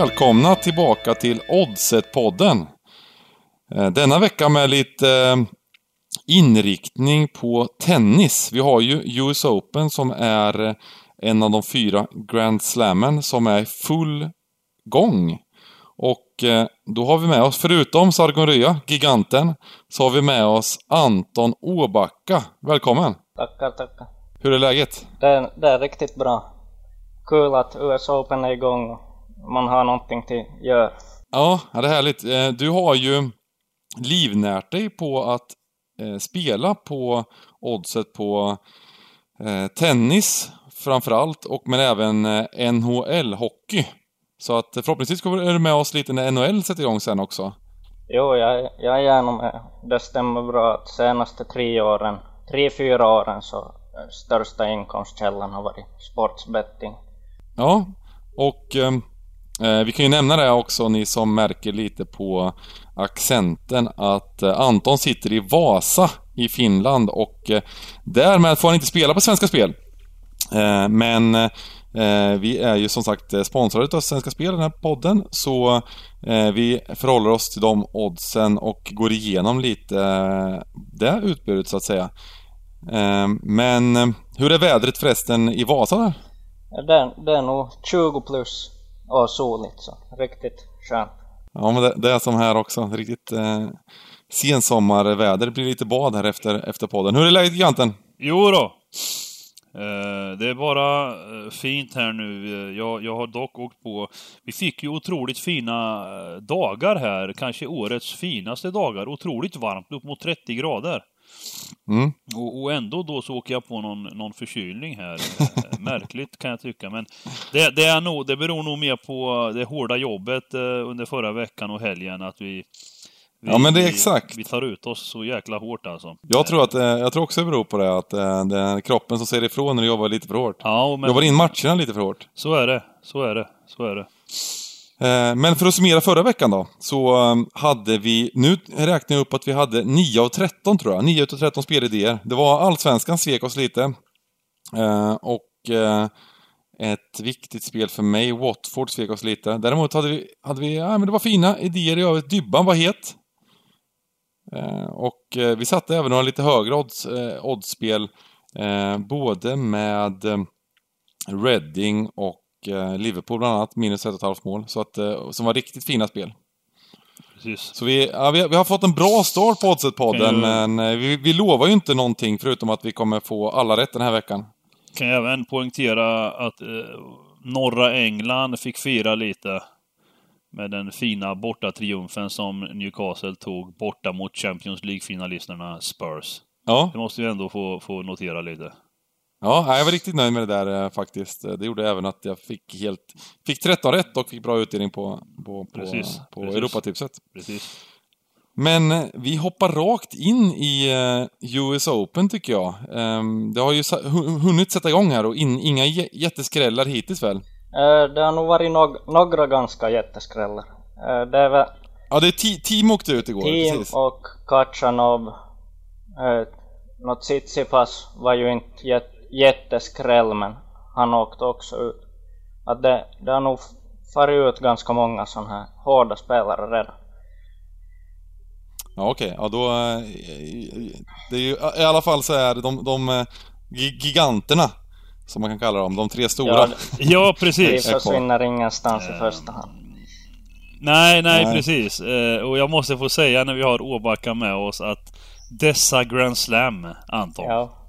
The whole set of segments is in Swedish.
välkomna tillbaka till Oddset-podden. Eh, denna vecka med lite eh, inriktning på tennis. Vi har ju US Open som är eh, en av de fyra Grand Slammen som är i full gång. Och då har vi med oss, förutom Sargon Rya, giganten, så har vi med oss Anton Åbacka. Välkommen! Tackar, tackar. Hur är läget? Det är, det är riktigt bra. Kul att US Open är igång man har någonting till göra. Ja, det är härligt. Eh, du har ju livnärt dig på att eh, spela på oddset på eh, tennis framförallt, och men även NHL-hockey. Så att förhoppningsvis kommer du med oss lite när NHL sätter igång sen också. Jo, jag, jag är gärna med. Det stämmer bra att senaste tre åren, tre, fyra åren så största inkomstkällan har varit sportsbetting. Ja, och eh, Eh, vi kan ju nämna det också, ni som märker lite på accenten, att eh, Anton sitter i Vasa i Finland och eh, därmed får han inte spela på Svenska Spel. Men vi är ju som sagt sponsrade av Svenska Spel, den här podden, så vi förhåller oss till de oddsen och går igenom lite det utbudet så att säga. Men hur är vädret förresten i Vasa där? Det är nog 20 plus och soligt så riktigt skönt. Ja men det, det är som här också, riktigt eh, sensommarväder. Det blir lite bad här efter, efter podden. Hur är läget giganten? Jo då. Eh, det är bara eh, fint här nu. Jag, jag har dock åkt på... Vi fick ju otroligt fina eh, dagar här. Kanske årets finaste dagar. Otroligt varmt, upp mot 30 grader. Mm. Och, och, ändå då så åker jag på någon, någon förkylning här. Eh, märkligt kan jag tycka. Men det, det, är nog, det beror nog mer på det hårda jobbet eh, under förra veckan och helgen. Att vi, vi, ja men det är exakt. Vi tar ut oss så jäkla hårt alltså. Jag tror, att, jag tror också det beror på det, att det är kroppen som säger ifrån när du jobbar lite för hårt. Ja, men... Jobbar in matcherna lite för hårt. Så är det, så är det, så är det. Eh, men för att summera förra veckan då, så ehm, hade vi, nu räknar jag upp att vi hade 9 av 13 tror jag, 9 av 13 spelidéer. Det var Allsvenskan svek oss lite. Eh, och eh, ett viktigt spel för mig, Watford svek oss lite. Däremot hade vi, hade vi ja men det var fina idéer i övrigt. Dybban var het. Och vi satte även några lite högre odds, oddsspel, både med Reading och Eh, Liverpool bland annat, minus ett och ett halvt mål. Så att, eh, som var riktigt fina spel. Precis. Så vi, ja, vi, vi, har fått en bra start på Oddset-podden, men eh, vi, vi lovar ju inte någonting förutom att vi kommer få alla rätt den här veckan. Kan jag även poängtera att eh, norra England fick fira lite med den fina bortatriumfen som Newcastle tog borta mot Champions League-finalisterna Spurs. Ja. Det måste vi ändå få, få notera lite. Ja, jag var riktigt nöjd med det där eh, faktiskt. Det gjorde även att jag fick helt... Fick 13 rätt och fick bra utdelning på, på, på, precis, på precis. Europatipset. Precis. Men eh, vi hoppar rakt in i US Open tycker jag. Um, det har ju hunnit sätta igång här och in, inga jätteskrällar hittills väl? Det har nog varit no några ganska jätteskrällar. Det är väl... Ja, det är Team åkte ut igår. Team precis. och Kachanov. Något Tsitsipas var ju inte jätte jätteskräll men han åkte också ut. Att det, det har nog farit ut ganska många sådana här hårda spelare redan. Ja okej, okay. ja då... Eh, det är ju, I alla fall så är det de, de eh, giganterna, som man kan kalla dem, de tre stora. Ja, ja precis. Vi försvinner ingenstans i första hand. Nej, nej, nej, precis. Eh, och jag måste få säga när vi har Åbacka med oss att dessa Grand Slam, Anton. Ja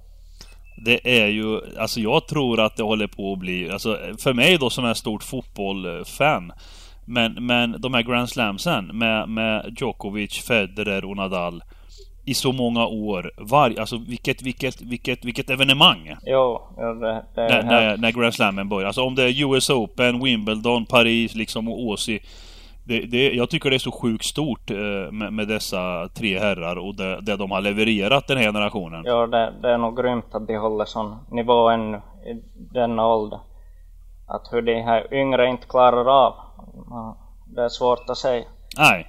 det är ju, alltså jag tror att det håller på att bli, alltså för mig då som är stort fotbollfan. Men, men de här Grand Slamsen med, med Djokovic, Federer och Nadal i så många år. Var, alltså vilket, vilket, vilket, vilket evenemang! Jo, ja, det, det när, när, när Grand Slammen börjar. Alltså om det är US Open, Wimbledon, Paris liksom och Åsi det, det, jag tycker det är så sjukt stort eh, med, med, dessa tre herrar och det, det, de har levererat den här generationen. Ja, det, det är nog grymt att de håller sån nivå ännu i denna ålder. Att hur de här yngre inte klarar av, det är svårt att säga. Nej.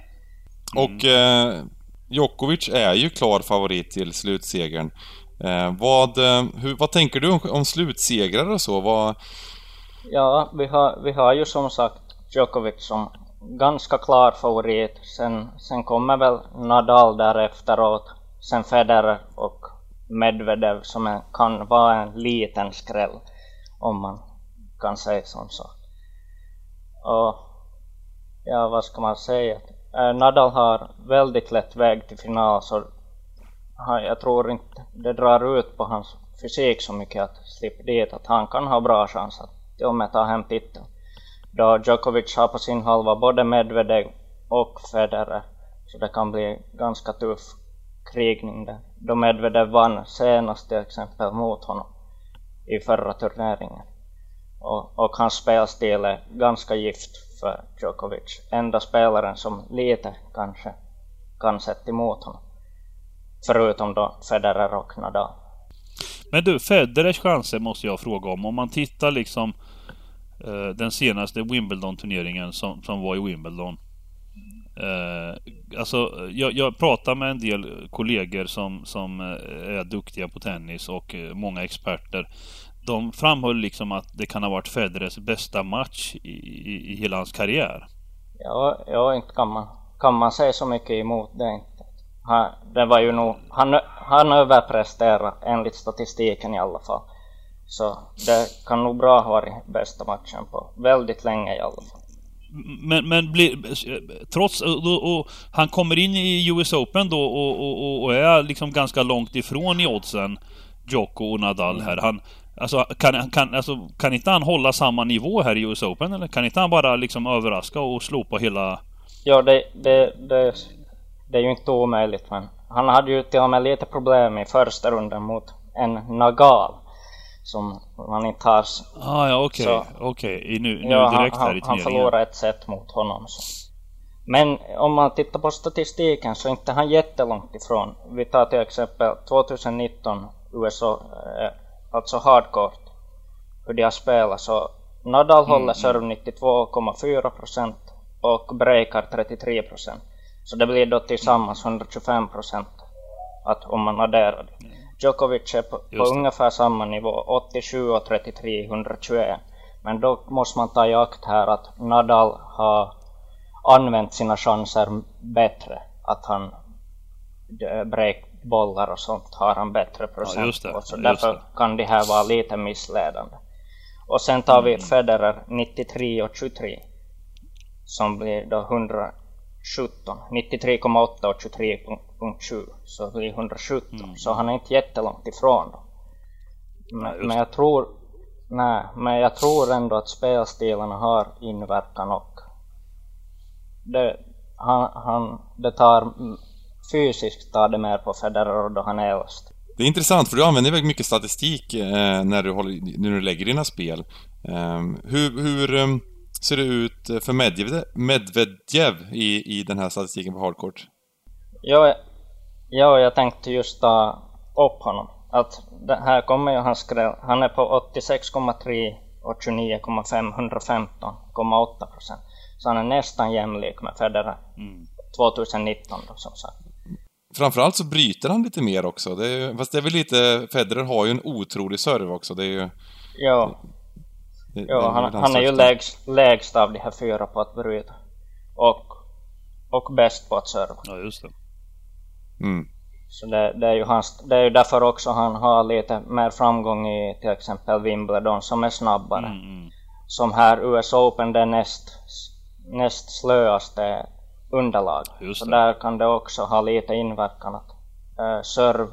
Mm. Och eh, Djokovic är ju klar favorit till slutsegern. Eh, vad, eh, hur, vad tänker du om, om slutsegrar och så? Vad... Ja, vi har, vi har ju som sagt Djokovic som ganska klar favorit. Sen, sen kommer väl Nadal därefteråt. Sen Federer och Medvedev som är, kan vara en liten skräll. Om man kan säga som så. Och ja, vad ska man säga? Eh, Nadal har väldigt lätt väg till final så jag tror inte det drar ut på hans fysik så mycket att slippa dit att han kan ha bra chans att till och med ta hem titeln. Då Djokovic har på sin halva både Medvedev och Federer så det kan bli ganska tuff krigning där. Då Medvedev vann senast till exempel mot honom i förra turneringen. Och, och hans spelstil är ganska gift för Djokovic. Enda spelaren som lite kanske kan sätta emot honom. Förutom då Federer och Nadal. Men du, Federers chanser måste jag fråga om. Om man tittar liksom eh, den senaste Wimbledon-turneringen som, som var i Wimbledon. Eh, alltså, jag, jag pratar med en del kollegor som, som eh, är duktiga på tennis och eh, många experter. De framhöll liksom att det kan ha varit Federers bästa match i, i, i hela hans karriär. Ja, ja, inte kan man, kan man säga så mycket emot det inte. Han, det var ju nog, han, han överpresterade enligt statistiken i alla fall. Så det kan nog bra ha varit bästa matchen på väldigt länge i alla fall. Men, men blir, trots, och, och, han kommer in i US Open då och, och, och, är liksom ganska långt ifrån i oddsen, Jocko och Nadal här. Han, alltså, kan, kan, alltså, kan inte han hålla samma nivå här i US Open eller? Kan inte han bara liksom överraska och slopa hela... Ja, det, det, det, det är ju inte omöjligt men han hade ju till och med lite problem i första rundan mot en Nagal som man inte har... Ah, ja, okej. Okay. Okej, okay. nu, nu ja, direkt han, här i Han förlorade ett set mot honom. Så. Men om man tittar på statistiken så är inte han jättelångt ifrån. Vi tar till exempel 2019 USA, eh, alltså hardcourt, hur de har spelat. Så Nadal mm. håller mm. serve 92,4 procent och breakar 33 procent. Så det blir då tillsammans 125 procent om man adderar det. Djokovic är på, på ungefär samma nivå, 87 och 33, 121. Men då måste man ta i akt här att Nadal har använt sina chanser bättre. Att han breakbollar och sånt har han bättre procent ja, på. Så därför kan det här vara lite missledande. Och sen tar vi mm. Federer 93 och 23. Som blir då 100 17. 93,8 och 23,7 så blir 117. Mm. Så han är inte jättelångt ifrån. Men, ja, men jag tror Nej, men jag tror ändå att spelstilarna har inverkan och det, han, han, det tar fysiskt tar det mer på Federer då han är äldst. Det är intressant för du använder väldigt mycket statistik eh, när, du håller, när du lägger dina spel. Eh, hur, hur um ser det ut för Medvedev i, i den här statistiken på hardcourt? Ja, ja, jag tänkte just ta upp honom. Att här kommer ju hans skräll. Han är på 86,3 och 29,5, 115,8 procent. Så han är nästan jämlik med Federer mm. 2019 då som sagt. Framförallt så bryter han lite mer också. Det är, fast det är väl lite, Federer har ju en otrolig serve också. Det är ju... Ja, ja, han, han är ju lägst, lägst av de här fyra på att bryta. Och, och bäst på att serva. Ja, just det. Mm. Så det, det, är ju hans, det är ju därför också han har lite mer framgång i till exempel Wimbledon som är snabbare. Mm, mm. Som här US Open det näst, näst slöaste underlag. Så där kan det också ha lite inverkan att äh, serv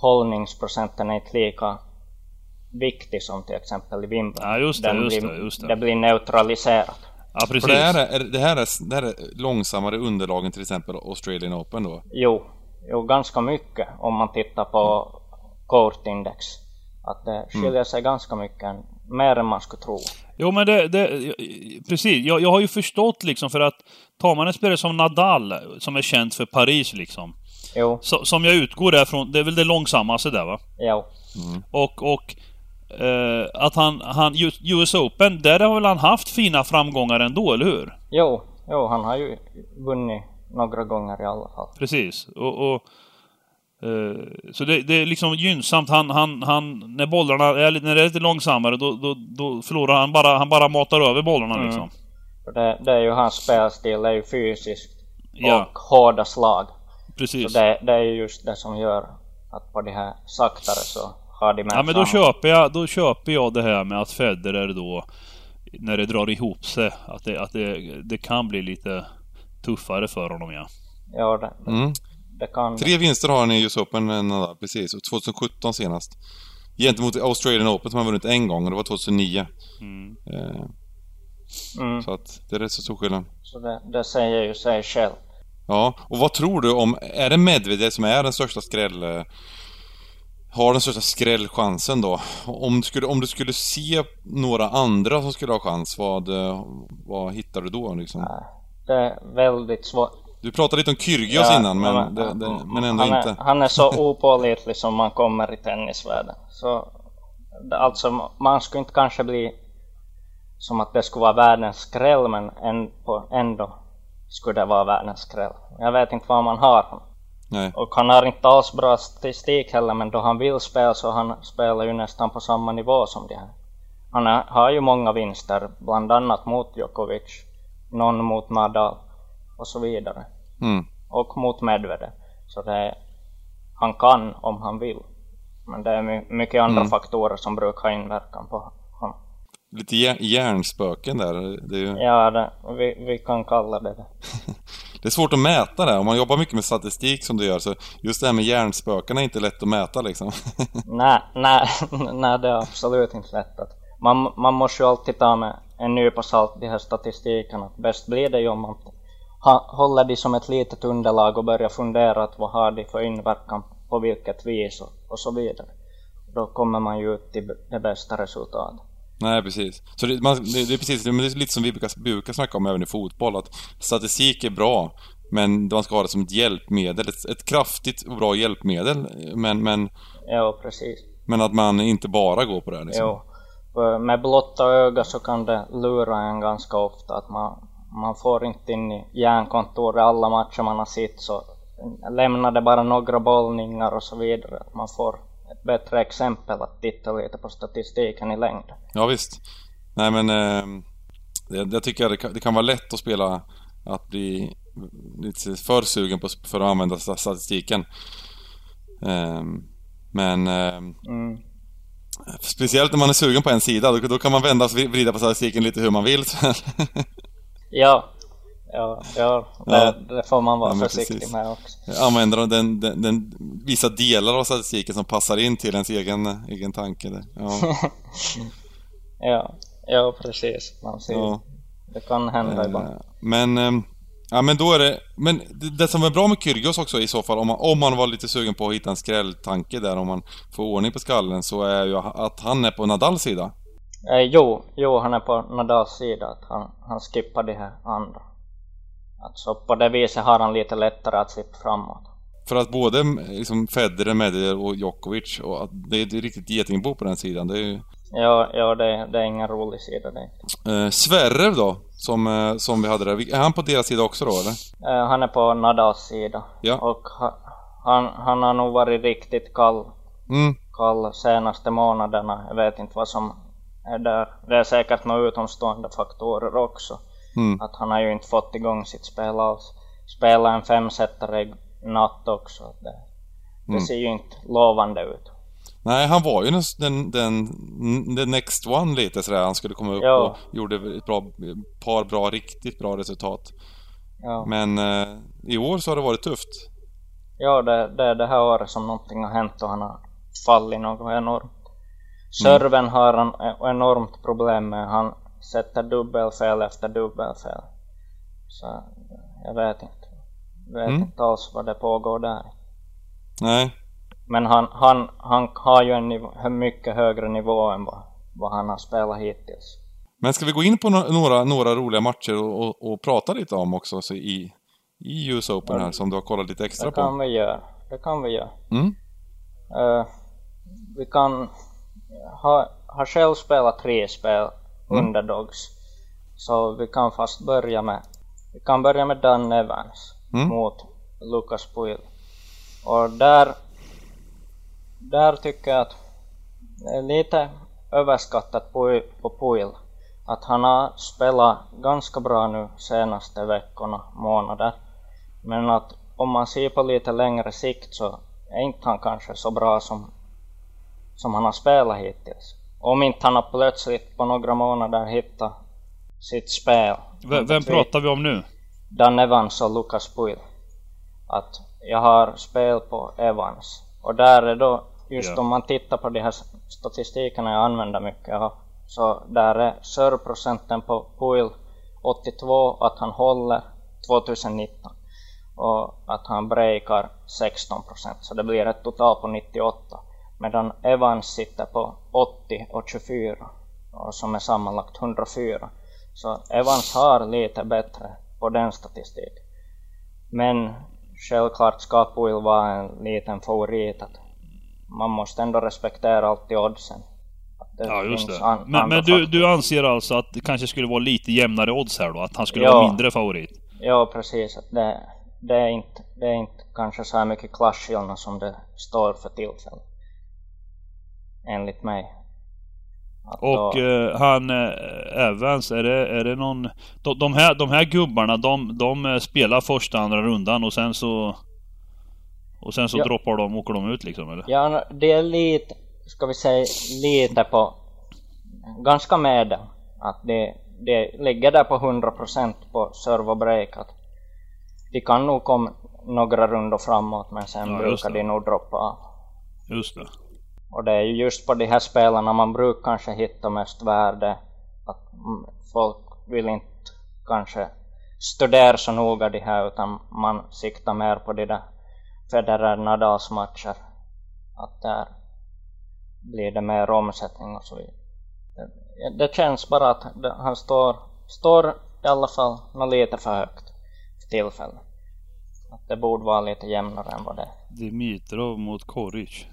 hållningsprocenten är inte lika viktig som till exempel i Wimbledon. Ja, just det, Den just det, just det. det blir neutraliserat. Ja, precis. För det här, är, det, här är, det här är långsammare underlagen till exempel Australian Open då? Jo, jo ganska mycket om man tittar på kortindex. Att det skiljer mm. sig ganska mycket, mer än man skulle tro. Jo men det, det precis. Jag, jag har ju förstått liksom för att tar man en spelare som Nadal, som är känd för Paris liksom. Jo. Så, som jag utgår därifrån, det är väl det långsammaste där va? Jo. Mm. Och, och Uh, att han, han, US Open, där har väl han haft fina framgångar ändå, eller hur? Jo, jo han har ju vunnit några gånger i alla fall. Precis. Och, och uh, så det, det, är liksom gynnsamt. Han, han, han, när bollarna är, när det är lite långsammare, då, då, då förlorar han bara, han bara matar över bollarna mm. liksom. Det, det är ju hans spelstil, det är ju fysiskt Ja. och hårda slag. Precis. Så det, det är ju just det som gör att på de här saktare så Ja men då köper, jag, då köper jag det här med att Federer då, när det drar ihop sig, att det, att det, det kan bli lite tuffare för honom ja. Ja, det, Mm. det kan Tre vinster har han i US Open, eh, precis. Och 2017 senast. Gentemot Australian Open som han vunnit en gång och det var 2009. Mm. Eh, mm, så att det är rätt så stor skillnad. Så det, det säger ju sig själv. Ja, och vad tror du om... Är det Medvedev som är den största skräll... Har den största skrällchansen då? Om du, skulle, om du skulle se några andra som skulle ha chans, vad, eh, vad hittar du då liksom? Det är väldigt svårt. Du pratade lite om Kyrgios Ja, innan, men, men- det, det, men ändå han inte. Är, han är så opålitlig som man kommer i tennisvärlden. Så, alltså, man skulle inte kanske bli som att det skulle vara världens skräll, men ändå skulle det vara världens skräll. Jag vet inte vad man har honom. Nej. Och han har inte alls bra statistik heller, men då han vill spela så han spelar ju nästan på samma nivå som de här. Han är, har ju många vinster, bland annat mot Djokovic, någon mot Nadal och så vidare. Mm. Och mot Medvedev. Så det är, han kan om han vill. Men det är my, mycket andra Mm. faktorer som brukar ha inverkan på honom. Lite hjär- hjärnspöken där. Det är, ju, Ja, det, vi, vi kan kalla det det. det är svårt att mäta det. Om man jobbar mycket med statistik som du gör, så just det här med hjärnspöken är inte lätt att mäta liksom. Nej, nej, nej, det är absolut inte lätt. Att man, man måste ju alltid ta med en nypa salt de här statistikerna. Bäst blir det ju om man ha, håller de som ett litet underlag och börjar fundera att vad har de för inverkan på vilket vis och, och så vidare. Då kommer man ju ut till det bästa resultatet. Nej, precis. Så det, man, det, det är precis det är lite som vi brukar, brukar snacka om även i fotboll, att statistik är bra, men man ska ha det som ett hjälpmedel, ett, ett kraftigt och bra hjälpmedel, men, men, Ja, precis. men att man inte bara går på det här, liksom. Jo. Med blotta öga så kan det lura en ganska ofta att man, man får inte in i hjärnkontoret alla matcher man har sett så lämnar det bara några bollningar och så vidare. Att man får bättre exempel att titta lite på statistiken i längden. Ja, visst. Nej, men eh, jag tycker det kan, det kan vara lätt att spela, att bli lite för sugen på, för att använda sta- statistiken. Eh, men eh, Mm. speciellt när man är sugen på en sida, då, då kan man vända och vrida på statistiken lite hur man vill. Ja, ja, ja, det, Ja. det får man vara Ja, försiktig precis. med också. Använder den, den, den, vissa delar av statistiken som passar in till ens egen, egen tanke. Där. Ja, Ja, ja precis. Man ser, ja. Det kan hända ibland. Eh, Men, ehm, ja men då är det, men det, det som är bra med Kyrgios också i så fall, om man, om man var lite sugen på att hitta en skrälltanke där, om man får ordning på skallen, så är ju att han är på Nadals sida. Eh, jo, jo, han är på Nadals sida. Att han, han skippar de här andra. Alltså på det viset har han lite lättare att slippa framåt. För att både liksom, Federer, Medvedev och Djokovic, och att det är ett riktigt getingbo på den sidan. Det är ju... Ja, ja det, det är ingen rolig sida det. Eh, Sverrev då, som, eh, som vi hade där. Är han på deras sida också då eller? Eh, han är på Nadals sida. Ja. Och ha, han, han har nog varit riktigt kall, Mm, kall senaste månaderna. Jag vet inte vad som är där. Det är säkert några utomstående faktorer också. Mm. Att han har ju inte fått igång sitt spel alls. Spela en femsetare i natt också. Det, det Mm. ser ju inte lovande ut. Nej, han var ju den, den, den, next one lite sådär. Han skulle komma upp Ja. och gjorde ett bra, par bra, riktigt bra resultat. Ja, Men eh, i år så har det varit tufft. ja det, det är det här året som någonting har hänt och han har fallit något enormt. Serven har han enormt problem med. Han sätter dubbelfel efter dubbelfel. Så jag vet inte. Jag vet Mm. inte alls vad det pågår där. Nej. Men han, han, han har ju en, nivå, mycket högre nivå än vad, vad han har spelat hittills. Men ska vi gå in på no- några, några roliga matcher och, och, och prata lite om också så i, i US Open här som du har kollat lite extra Det kan på? vi göra. Det kan vi göra. Mm. Eh, vi kan ha, ha själv spelat tre spel, Mm. underdogs. Så vi kan fast börja med, vi kan börja med Dan Evans Mm. mot Lucas Puil. Och där, där tycker jag att det är lite överskattat på, på Puil. att han har spelat ganska bra nu senaste veckorna, månader. Men att om man ser på lite längre sikt så är inte han kanske så bra som, som han har spelat hittills. Om inte han har plötsligt på några månader hittat sitt spel. V vem pratar vi om nu? Dan Evans och Lucas Puil. Att jag har spel på Evans. Och där är då, just ja. om man tittar på de här statistikerna jag använder mycket, så där är serveprocenten på Puil 82, att han håller 2019 och att han breakar 16% så det blir ett total på 98 medan Evans sitter på 80 och 24 och som är sammanlagt 104 så Evans har lite bättre på den statistiken men självklart ska Puil vara en liten favorit att man måste ändå respektera alltid oddsen ja, just det. men, men du, du anser alltså att det kanske skulle vara lite jämnare odds här då? Att han skulle ja. vara mindre favorit? Ja, precis. Att det, det, är inte, det är inte kanske så här mycket klasskillnad som det står för tillfället. Enligt mig. Att och då... eh, han eh, Evans, är det, är det någon... De, de, här, de här gubbarna, de, de eh, spelar första andra rundan och sen så... Och sen så ja. droppar de, åker de ut liksom eller? Ja, det är lite, ska vi säga, lite på... Ganska med Att det, det ligger där på 100% på servo break. Att de kan nog komma några rundor framåt men sen ja, brukar de nog droppa av. Just det. Och det är ju just på de här spelarna man brukar kanske hitta mest värde. Att folk vill inte kanske studera så noga de här utan man siktar mer på de där Federer Nadals matcher. Att där blir det mer omsättning och så vidare. Det, det känns bara att han står, står i alla fall något lite för högt för tillfället. Att det borde vara lite jämnare än vad det är. Dimitrov mot Koric.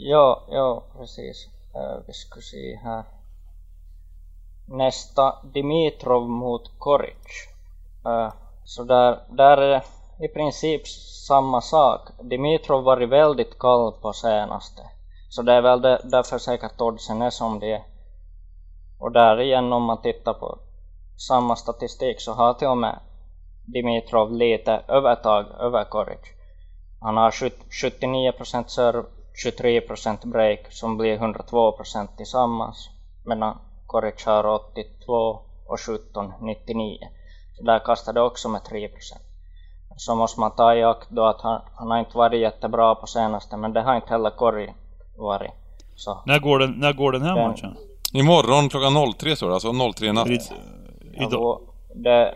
Ja, joo, precis. Äh, uh, vi ska se här. Nästa Dimitrov mot Koric. Äh, uh, så där, där är det i princip samma sak. Dimitrov varit väldigt kall på senaste. Så det är väl det, därför säkert oddsen är som det är. Och där igen om man tittar på samma statistik så har till och med Dimitrov lite övertag över Koric. Han har 79% serve, 23% break som blir 102% tillsammans medan Koric har 82 och 17, 99. Så där kastade också med 3%. Så måste man ta i akt då att han, han har inte varit jättebra på senaste men det har inte heller Kori varit. Så. När går den, när går den här den, matchen? Imorgon klockan 03 står det, alltså 03 natt. Idag? Det,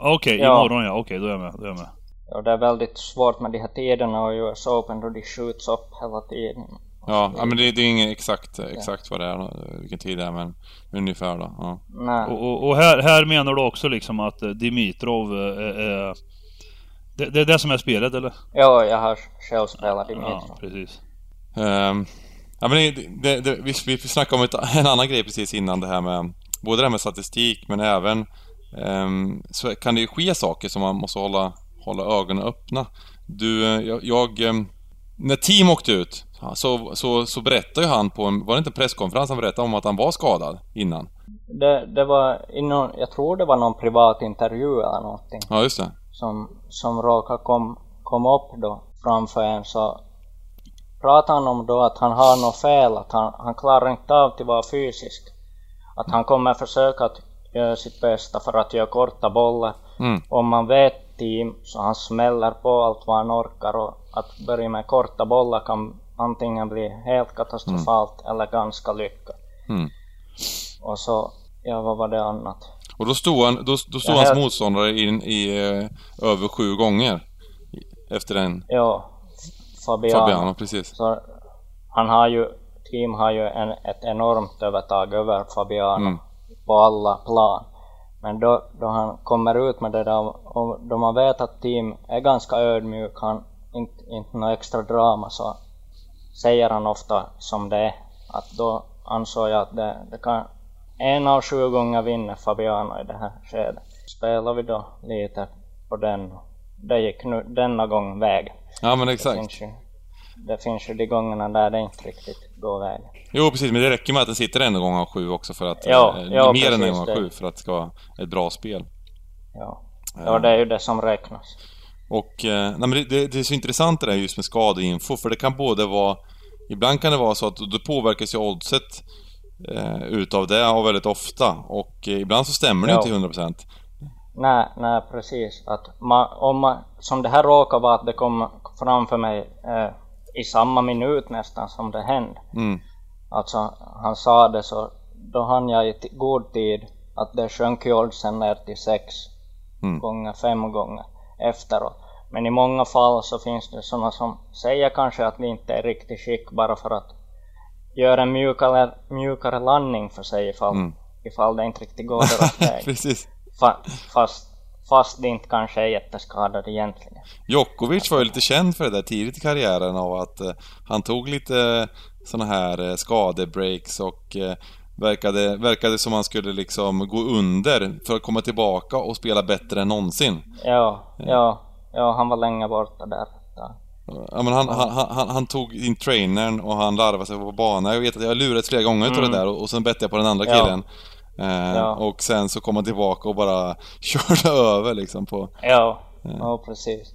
Okej, okay, ja. imorgon ja. Okej, okay, då är jag med. Då är jag med. Ja, det är väldigt svårt med de här tiderna och US Open då de skjuts upp hela tiden. Ja, ja men det, det är inget exakt, exakt vad det är, vilken tid det är, men ungefär då. Ja. Nej. Och, och, och, här, här menar du också liksom att eh, Dimitrov är, eh, är eh, det, det, är det som är spelet eller? Ja, jag har själv spelat Dimitrov. Ja, precis. Um, ja men det, det, vi, vi snackade om ett, en annan grej precis innan det här med både det här med statistik men även um, så kan det ju ske saker som man måste hålla, hålla ögonen öppna. Du, jag, jag um, när Team åkte ut så, så, så berättade ju han på en, var det inte en presskonferens han berättade om att han var skadad innan? Det, det var inom, jag tror det var någon privat intervju eller någonting. Ja, just det. Som, som råkade kom, kom upp då framför en så pratade han om då att han har något fel, att han, han klarar inte av att vara fysisk. Att han kommer försöka att göra sitt bästa för att göra korta bollar. Mm. Om man vet team så han smäller på allt vad han orkar och att börja med korta bollar kan antingen bli helt katastrofalt mm. eller ganska lyckat. Mm. Och så, ja vad var det annat? Och då stod, han, då, då stod hans helt... motståndare in i eh, över sju gånger efter en... Ja, Fabiano. Fabiano precis. Så han har ju, Team har ju en, ett enormt övertag över Fabiano mm. på alla plan. Men då, då han kommer ut med det där och då man vet att Team är ganska ödmjuk, han inte, inte något extra drama så säger han ofta som det är. Att då ansåg jag att det, det kan en av sju gånger vinna Fabiano i det här skedet. Spelar vi då lite på den. Det gick nu denna gång väg. Ja men exakt. det finns ju de gångerna där det inte riktigt går vägen. Jo, precis. Men det räcker med att den sitter en gång av sju också för att... Ja, eh, ja, mer än en precis, gång av sju för att det ska vara ett bra spel. Ja. ja, det är ju det som räknas. Och, eh, nej men det, det, är så intressant det där just med skadeinfo, för det kan både vara... Ibland kan det vara så att då påverkas ju oddset eh, utav det och väldigt ofta. Och eh, ibland så stämmer det Ja. inte till 100%. Nej, nej precis. Att man, om man, som det här råkar vara att det kom framför mig eh, i samma minut nästan som det hände. Mm. Alltså han sa det så då hann jag i god tid att det sjönk ju oddsen ner till sex Mm. gånger, fem gånger efteråt. Men i många fall så finns det sådana som säger kanske att vi inte är riktigt skick bara för att göra en mjukare, mjukare landning för sig ifall, Mm. ifall det inte riktigt går deras väg. Precis. Fa, fast, fast de inte kanske är jätteskadade egentligen. Djokovic var ju lite känd för det där tidigt i karriären av att eh, han tog lite såna här eh, skadebreaks och eh, verkade, verkade som han skulle liksom gå under för att komma tillbaka och spela bättre än någonsin. Ja, ja, ja, han var länge borta där. Ja. Men han, han, han, han tog in trainern och han larvade sig på banan. Jag vet att jag har lurats flera gånger utav det där och, och sen bette jag på den andra Mm. Ja. killen. Eh, Ja. Och sen så kom han tillbaka och bara körde över liksom på... Ja, ja, precis.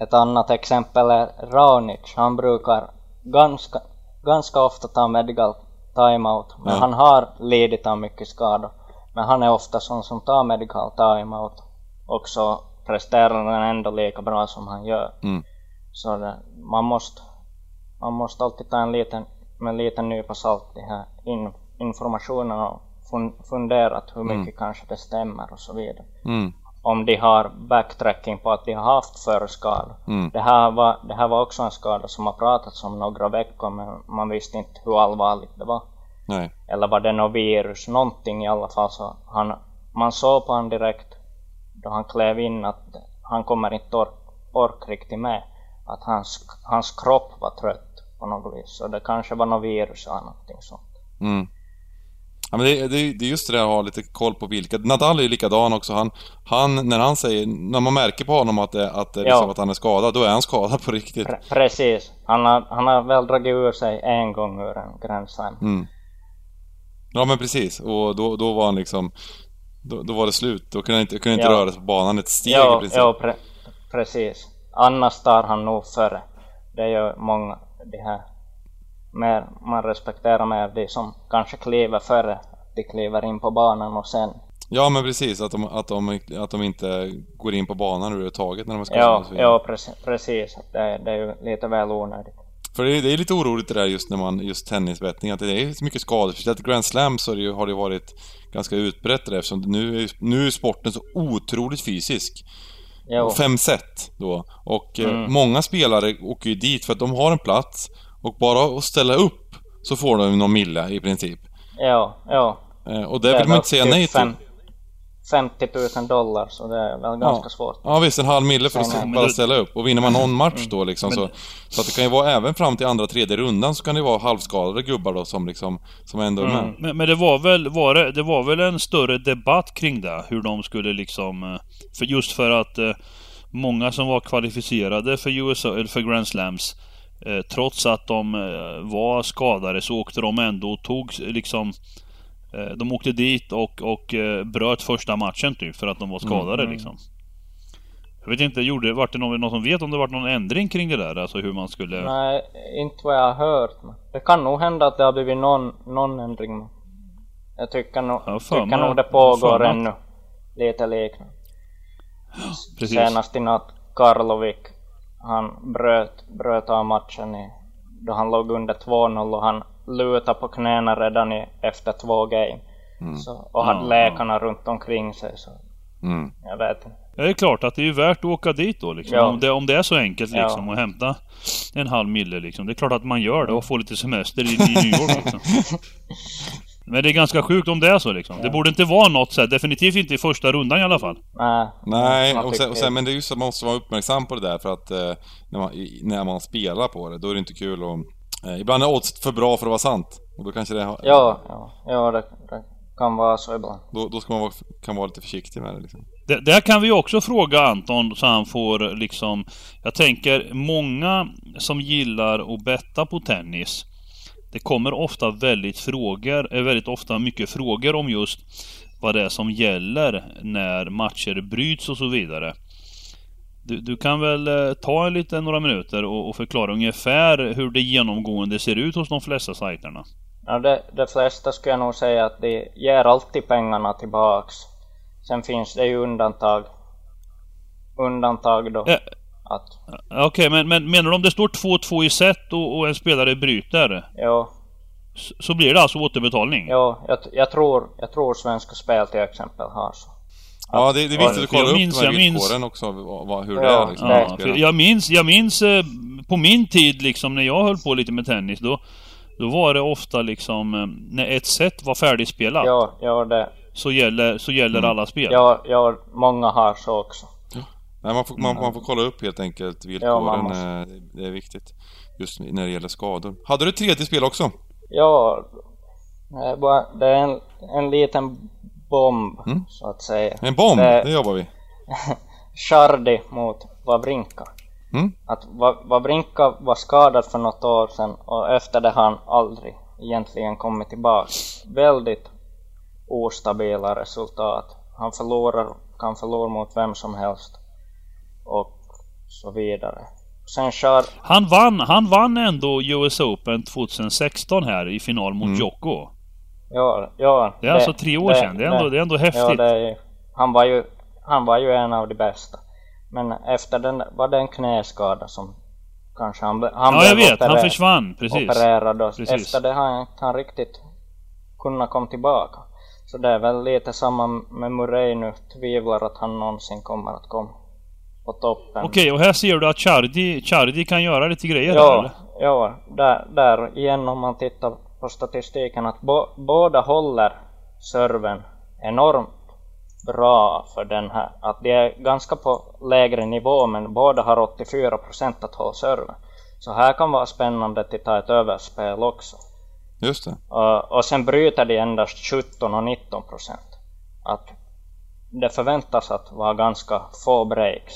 Ett annat exempel är Raonic. Han brukar ganska, ganska ofta ta medical timeout. Men Ja. han har lidit av mycket skador. Men han är ofta sån som tar medical timeout. Och så presterar den ändå lika bra som han gör. Mm. Så det, man måste man måste alltid ta en liten, med en liten nypa salt de här in, informationen och fun, funderat hur mycket kanske det stämmer och så vidare Mm. Om de har backtracking på att de har haft förr skador. Mm. Det, här var, det här var också en skada som har pratats om några veckor men man visste inte hur allvarligt det var. Nej. Eller var det något virus, någonting i alla fall så han, man såg på honom direkt då han klev in att han kommer inte ork, ork riktigt med. Att hans, hans kropp var trött på något vis. Så det kanske var något virus eller någonting sånt. Mm. Ja, men det, det, det är just det där att ha lite koll på vilka. Nadal är ju likadan också. Han, han, när han säger, när man märker på honom att, det, att, det liksom, att han är skadad, då är han skadad på riktigt. Pre precis. Han har, han har väl dragit ur sig en gång ur en Grand Slam. Mm. Ja men precis, och då, då var han liksom då, då var det slut, då kunde han inte, kunde inte Ja. röra sig på banan ett steg i Ja, princip. ja pre precis. Annars tar han nog före. Det gör många, de här. Mer, man respekterar mer de som kanske kliver före. De kliver in på banan och sen. Ja men precis, att de, att, de, att de inte går in på banan överhuvudtaget när de skadade Ja, ja precis. precis. Det, det är ju lite väl onödigt. För det är, det är lite oroligt det där just när man, just tennisbettning, att det är så mycket skador. Speciellt i Grand Slam så har det, ju, har det varit ganska utbrett där, eftersom nu är, nu är sporten så otroligt fysisk. Jo, Fem set då. Och eh, Mm. många spelare åker ju dit för att de har en plats och bara att ställa upp så får de någon milla i princip. ja, ja. Eh, och det vill man inte säga typ nej till. fem- 50 000 dollar så det är väl ganska svårt. Ja visst, en halv mille för att bara ställa upp. Och vinner man någon match Mm. då liksom så... Så att det kan ju vara även fram till andra, tredje rundan så kan det vara halvskadade gubbar då som liksom... Som ändå är Mm. med. Men, men det var väl, var det, det var väl en större debatt kring det? Hur de skulle liksom... eh, För just för att eh, många som var kvalificerade för USA, eller för Grand Slams, eh, trots att de eh, var skadade så åkte de ändå och tog liksom... Eh, de åkte dit och, och eh, bröt första matchen typ för att de var skadade Mm. liksom. Jag vet inte, gjorde, vart det någon, någon som vet om det vart någon ändring kring det där? Alltså hur man skulle... Nej, inte vad jag har hört. Det kan nog hända att det har blivit någon, någon ändring. Jag tycker nog, Ja, tycker men- nog det pågår ännu. Lite liknande. Precis. Senast i natt, Karlovik, han bröt, bröt av matchen i, då han låg under 2-0 och han lutade på knäna redan i, efter två game. Så, och hade Ja, läkarna runt omkring sig så Mm. jag vet inte. Ja, det är klart att det är ju värt att åka dit då liksom. Ja. Om, det, om det är så enkelt Ja. liksom att hämta en halv mille liksom. Det är klart att man gör det och får lite semester i, i New York liksom. Men det är ganska sjukt om det är så liksom. Det borde inte vara något så här, definitivt inte i första rundan i alla fall. Nej, Nej, och sen, och sen, men det är ju så att man måste vara uppmärksam på det där för att eh, när, man, när man spelar på det, då är det inte kul och eh, Ibland är oddset för bra för att vara sant. Och då kanske det har, Ja, ja, ja det, det kan vara så ibland. då, då ska man vara, kan vara lite försiktig med det liksom. Det, där kan vi också fråga Anton så han får liksom... Jag tänker många som gillar att betta på tennis. Det kommer ofta väldigt frågor, eh, väldigt ofta mycket frågor om just vad det är som gäller när matcher bryts och så vidare. Du, du kan väl eh, ta en lite, några minuter och, och, förklara ungefär hur det genomgående ser ut hos de flesta sajterna? Ja, det, de flesta skulle jag nog säga att de ger alltid pengarna tillbaks. Sen finns det ju undantag. Undantag då. Ja. Att... Okej, okay, men, men menar du om det står 2-2 i set och, och en spelare bryter? Ja. Så, så blir det alltså återbetalning? Ja, jag, jag, tror, jag tror Svenska Spel till exempel har så. Ja, det, det är viktigt att kolla upp minns, de här villkoren också, vad, hur ja, det är. Liksom, ja, jag minns, jag minns eh, på min tid liksom när jag höll på lite med tennis då då var det ofta liksom eh, när ett set var färdigspelat. Ja, ja det. Så gäller, så gäller mm. alla spel. Ja, ja, många har så också. Nej, man, får, man, man, får kolla upp helt enkelt villkoren. Ja, det är viktigt. Just när det gäller skador. Hade du ett tredje spel också? Ja, det är en, en liten bomb, mm. så att säga. En bomb, det, det jobbar vi. Chardy mot Wawrinka. Mm. Att Wawrinka var skadad för något år sedan och efter det har han aldrig egentligen kommit tillbaka. Väldigt ostabila resultat. Han förlorar, kan förlora mot vem som helst. Och så vidare. Sen kör... Han vann, han vann ändå US Open 2016 här i final mot mm. Jocko. Ja, ja. Det är alltså det, alltså tre år det, sedan. Det är, ändå, det, det är ändå häftigt. Ja, är, han, var ju, han var ju en av de bästa. Men efter den var det en knäskada som kanske han, han Ja, jag vet. han försvann. Precis. Opererad och precis. efter det har han inte riktigt kunnat komma tillbaka. Så det är väl lite samma med Murray nu. Tvivlar att han någonsin kommer att komma på toppen. Okej, och här ser du att Chardi, Chardi kan göra lite grejer ja, där, eller? Ja, där, där igen om man tittar på statistiken att bo, båda håller serven enormt bra för den här. Att de är ganska på lägre nivå men båda har 84% att hålla serven. Så här kan vara spännande att ta ett överspel också. Just det. Och, och sen bryter de endast 17 och 19% Att det förväntas att vara ganska få breaks.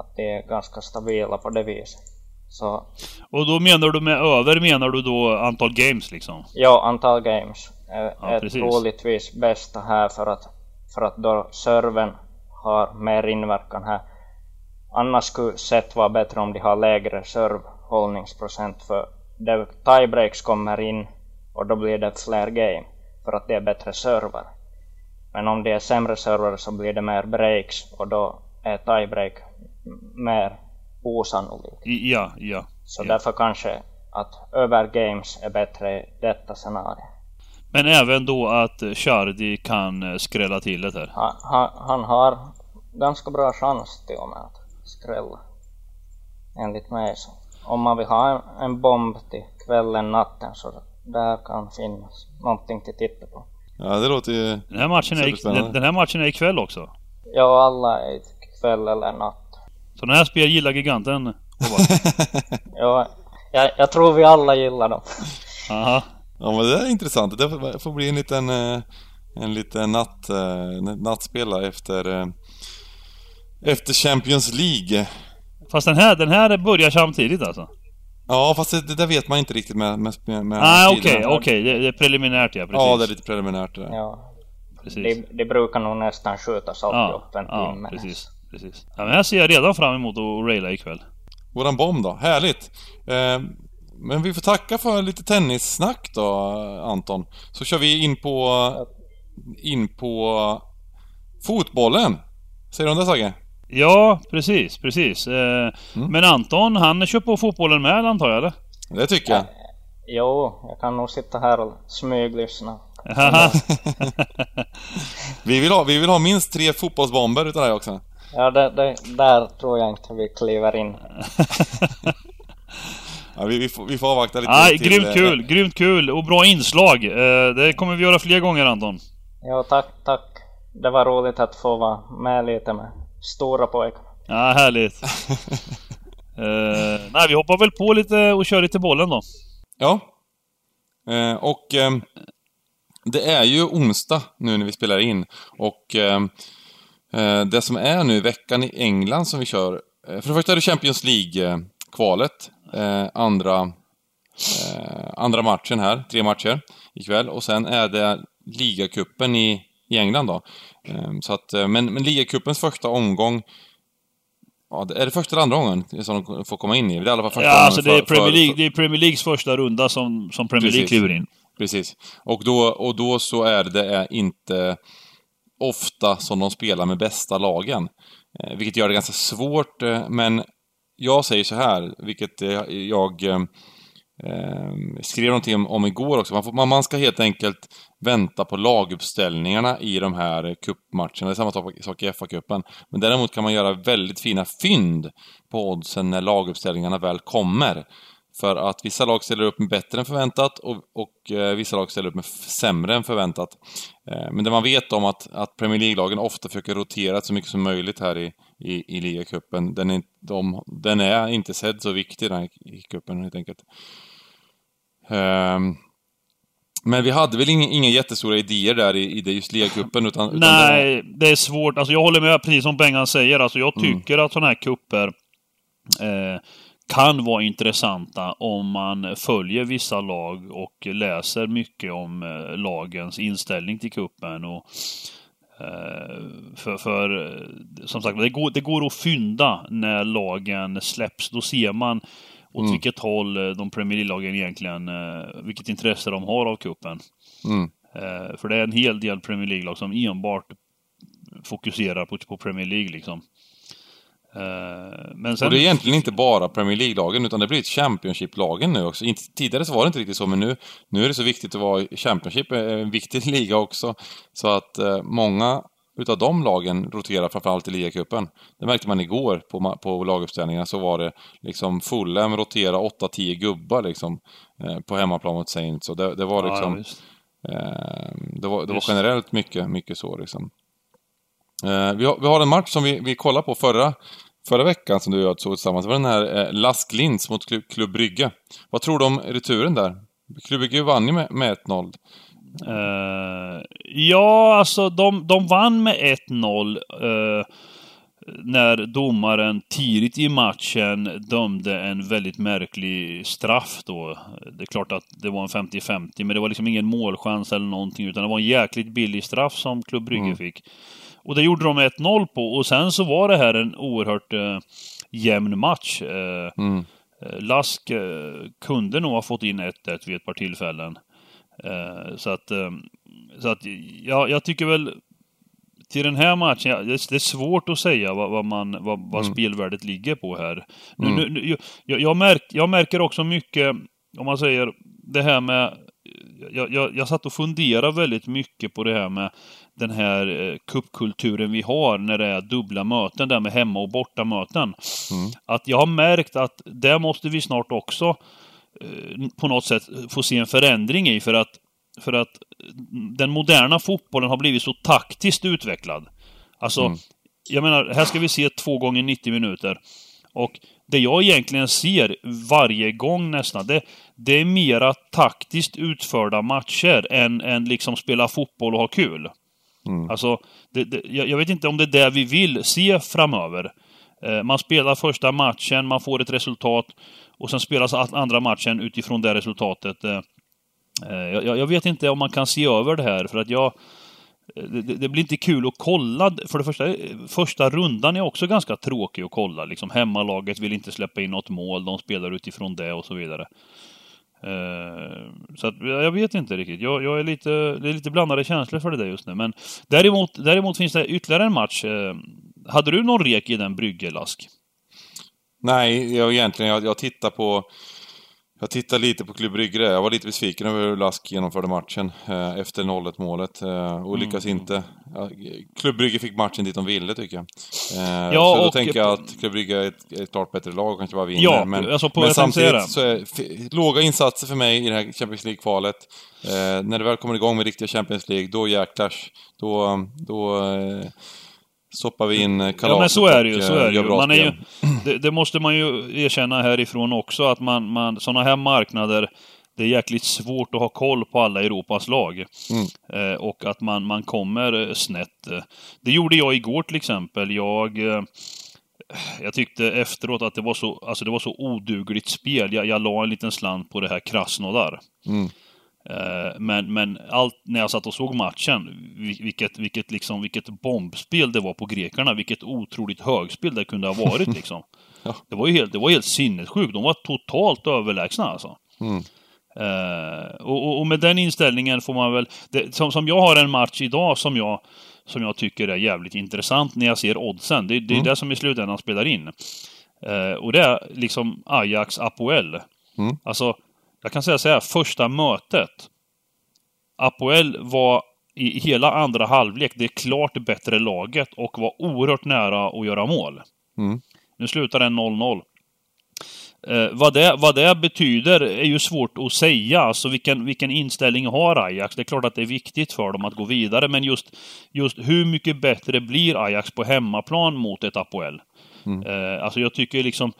Att de är ganska stabila på det viset. Så. Och då menar du med över, menar du då antal games liksom? Ja, antal games är, ja, är troligtvis bästa här för att, för att då servern har mer inverkan här. Annars skulle set vara bättre om de har lägre servhållningsprocent för det tiebreaks kommer in och då blir det fler game för att det är bättre server. Men om det är sämre server så blir det mer breaks och då är tiebreak mer osannolikt. Ja, ja. Så ja. därför kanske att över games är bättre i detta scenario. Men även då att Chardy kan eh, skrälla till det här? Han, han, han har ganska bra chans till och med att skrälla. Enligt mig så. Om man vill ha en, en bomb till kvällen, natten så där kan finnas någonting till titta på. Ja, det låter ju... Den här matchen, är, den, den här matchen är ikväll också? Ja, alla är ikväll eller natt. Så den här spel gillar giganten? ja, jag, jag tror vi alla gillar dem. Aha. Ja men det är intressant. Det får bli en liten, eh, en liten natt, eh, nattspela efter, eh, efter Champions League. Fast den här, den här börjar samtidigt alltså? Ja, fast det, det där vet man inte riktigt med, med, med ah, okej, okej. Okay, okay. det, det, är preliminärt ja, precis. Ja, det är lite preliminärt det. Ja. Precis. Det, det brukar nog nästan skjutas alltid ja, upp en ja, timme. Precis, precis. Ja, men här ser jag redan fram emot att raila ikväll. Våran bomb då, härligt! Eh, men vi får tacka för lite tennissnack då, Anton. Så kör vi in på... In på fotbollen. Säger du om det Sagge? Ja, precis, precis. Eh, mm. Men Anton, han kör på fotbollen med antar jag eller? Det tycker jag. Jo, jag kan nog sitta här och smyglyssna. vi, vill ha, vi vill ha minst tre fotbollsbomber utav dig också. Ja, det, det, där tror jag inte vi kliver in. Ja, vi, vi, får, vi får avvakta lite Nej, till... Grymt eh, kul, grymt kul och bra inslag. Eh, det kommer vi göra fler gånger Anton. Ja, tack, tack. Det var roligt att få vara med lite med stora pojkar. Ja, härligt. uh, nej, vi hoppar väl på lite och kör lite bollen då. Ja. Uh, och uh, det är ju onsdag nu när vi spelar in och Eh, det som är nu veckan i England som vi kör. Eh, för det första är det Champions League-kvalet. Eh, andra, andra matchen här, tre matcher ikväll. Och sen är det ligacupen i, i England då. Så att, men, men ligacupens första omgång Ja, är det första eller andra gången som de får komma in i? Det är i alla fall första ja, alltså det är, Premier League, det är Premier Leagues första runda som, som Premier League kliver in. Precis. Och då, och då så är det inte ofta som de spelar med bästa lagen. Eh, vilket gör det ganska svårt, eh, men jag säger så här, vilket eh, jag skrev någonting om, igår också. Man, får, man ska helt enkelt vänta på laguppställningarna i de här cupmatcherna. Det är samma sak i FA-cupen. Men däremot kan man göra väldigt fina fynd på oddsen när laguppställningarna väl kommer. För att vissa lag ställer upp med bättre än förväntat och, och eh, vissa lag ställer upp med sämre än förväntat. Eh, men det man vet om att, att Premier League-lagen ofta försöker rotera så mycket som möjligt här i, i, i ligacupen. Den är, de, den är inte sedd så viktig den här cupen helt enkelt. Eh, men vi hade väl inga, inga jättestora idéer där i, i det just ligacupen utan, utan... Nej, det, var... det är svårt. Alltså jag håller med precis som Bengan säger. Alltså jag mm. tycker mm. att sådana här kupper eh, kan vara intressanta om man följer vissa lag och läser mycket om eh, lagens inställning till kuppen och eh, för, för som sagt, det går, det går att fynda när lagen släpps. Då ser man åt mm. vilket håll eh, de Premier League-lagen egentligen, vilket intresse de har av kuppen. Mm. För det är en hel del Premier League-lag som enbart fokuserar på, på Premier League liksom. Eh, men sen... Och det är egentligen inte bara Premier League-lagen, utan det har blivit Championship-lagen nu också. Tidigare så var det inte riktigt så, men nu, nu är det så viktigt att vara Championship, är en viktig liga också. Så att eh, många utav de lagen roterar framförallt i ligacupen. Det märkte man igår på, på laguppställningarna, så var det liksom Fulham rotera 8-10 gubbar liksom eh, på hemmaplan mot Saints. Och det, det var liksom... Ja, eh, det var, det var generellt mycket, mycket så liksom. Eh, vi, har, vi har en match som vi, vi kollade på förra, förra veckan som du och jag såg tillsammans. Det var den här eh, Lask Linz mot Klubb, Brygge. Vad tror du om returen där? Klubb Brygge vann ju med, med 1-0. Uh, eh, ja, alltså de, de vann med 1-0 uh, när domaren tidigt i matchen dömde en väldigt märklig straff då. Det är klart att det var en 50-50, men det var liksom ingen målchans eller någonting, utan det var en jäkligt billig straff som Klubb Brygge mm. fick. Och det gjorde de 1-0 på och sen så var det här en oerhört eh, jämn match. Eh, mm. Eh, Lask eh, kunde nog ha fått in 1-1 vid ett par tillfällen. Eh, så att, eh, så att ja, jag tycker väl till den här matchen, ja, det är svårt att säga vad, vad man, vad, vad mm. spelvärdet ligger på här. Mm. Nu, nu, jag, jag, märk, jag märker också mycket, om man säger det här med jag, jag, jag satt och funderade väldigt mycket på det här med den här eh, kuppkulturen vi har när det är dubbla möten, där med hemma och bortamöten. Mm. Att jag har märkt att där måste vi snart också eh, på något sätt få se en förändring i för att, för att den moderna fotbollen har blivit så taktiskt utvecklad. Alltså, mm. jag menar, här ska vi se två gånger 90 minuter. Och det jag egentligen ser varje gång nästan, det, det är mera taktiskt utförda matcher än, än liksom spela fotboll och ha kul. Mm. Alltså, det, det, jag vet inte om det är det vi vill se framöver. Eh, man spelar första matchen, man får ett resultat och sen spelas andra matchen utifrån det resultatet. Eh, eh jag, jag, vet inte om man kan se över det här, för att jag... Eh, det, det, blir inte kul att kolla. För det första, första rundan är också ganska tråkig att kolla. Liksom hemmalaget vill inte släppa in något mål, de spelar utifrån det och så vidare. Eh, så att, jag vet inte riktigt. Jag, jag, är lite, det är lite blandade känslor för det där just nu. Men däremot, däremot finns det ytterligare en match. Eh, hade du någon rek i den Brygge-Lask? Nej, jag egentligen, jag, jag tittar på jag tittade lite på Klubb Jag var lite besviken över hur Lask genomförde matchen eh, efter 0-1 målet eh, och lyckas mm. inte. Klubb fick matchen dit de ville tycker jag. Eh, ja, så då tänker jag att Klubb är ett, ett klart bättre lag och kanske bara vinner. Ja, men, alltså men samtidigt så är låga insatser för mig i det här Champions League-kvalet. Eh, när det väl kommer igång med riktiga Champions League, då jäklar. Då, då eh, stoppar vi in kalaset Ja men så är det ju, så är det ju. Man är ju det, det, måste man ju erkänna härifrån också, att man, man sådana här marknader det är jäkligt svårt att ha koll på alla Europas lag. Mm. Eh, och att man, man kommer eh, snett. Det gjorde jag igår till exempel. Jag, eh, jag tyckte efteråt att det var så, alltså det var så odugligt spel. Jag, jag la en liten slant på det här Krasnodar. Mm. Eh, men, men allt, när jag satt och såg matchen, vilket, vilket, liksom, vilket bombspel det var på grekerna, vilket otroligt högspel det kunde ha varit liksom. Ja. Det var ju helt, det var helt sinnessjukt. De var totalt överlägsna alltså. Mm. Eh, och, och, med den inställningen får man väl... Det, som, som jag har en match idag som jag, som jag tycker är jävligt intressant när jag ser oddsen. Det, det är Mm. det som i slutändan spelar in. Eh, och det är liksom Ajax Apoel. Mm. Alltså, jag kan säga så här, första mötet. Apoel var i hela andra halvlek det klart bättre laget och var oerhört nära att göra mål. Mm. Nu slutar den 0-0. Eh, vad, det, vad det betyder är ju svårt att säga. Alltså vilken, vilken inställning har Ajax? Det är klart att det är viktigt för dem att gå vidare, men just, just hur mycket bättre blir Ajax på hemmaplan mot ett Apoel? Mm. Eh, alltså jag tycker liksom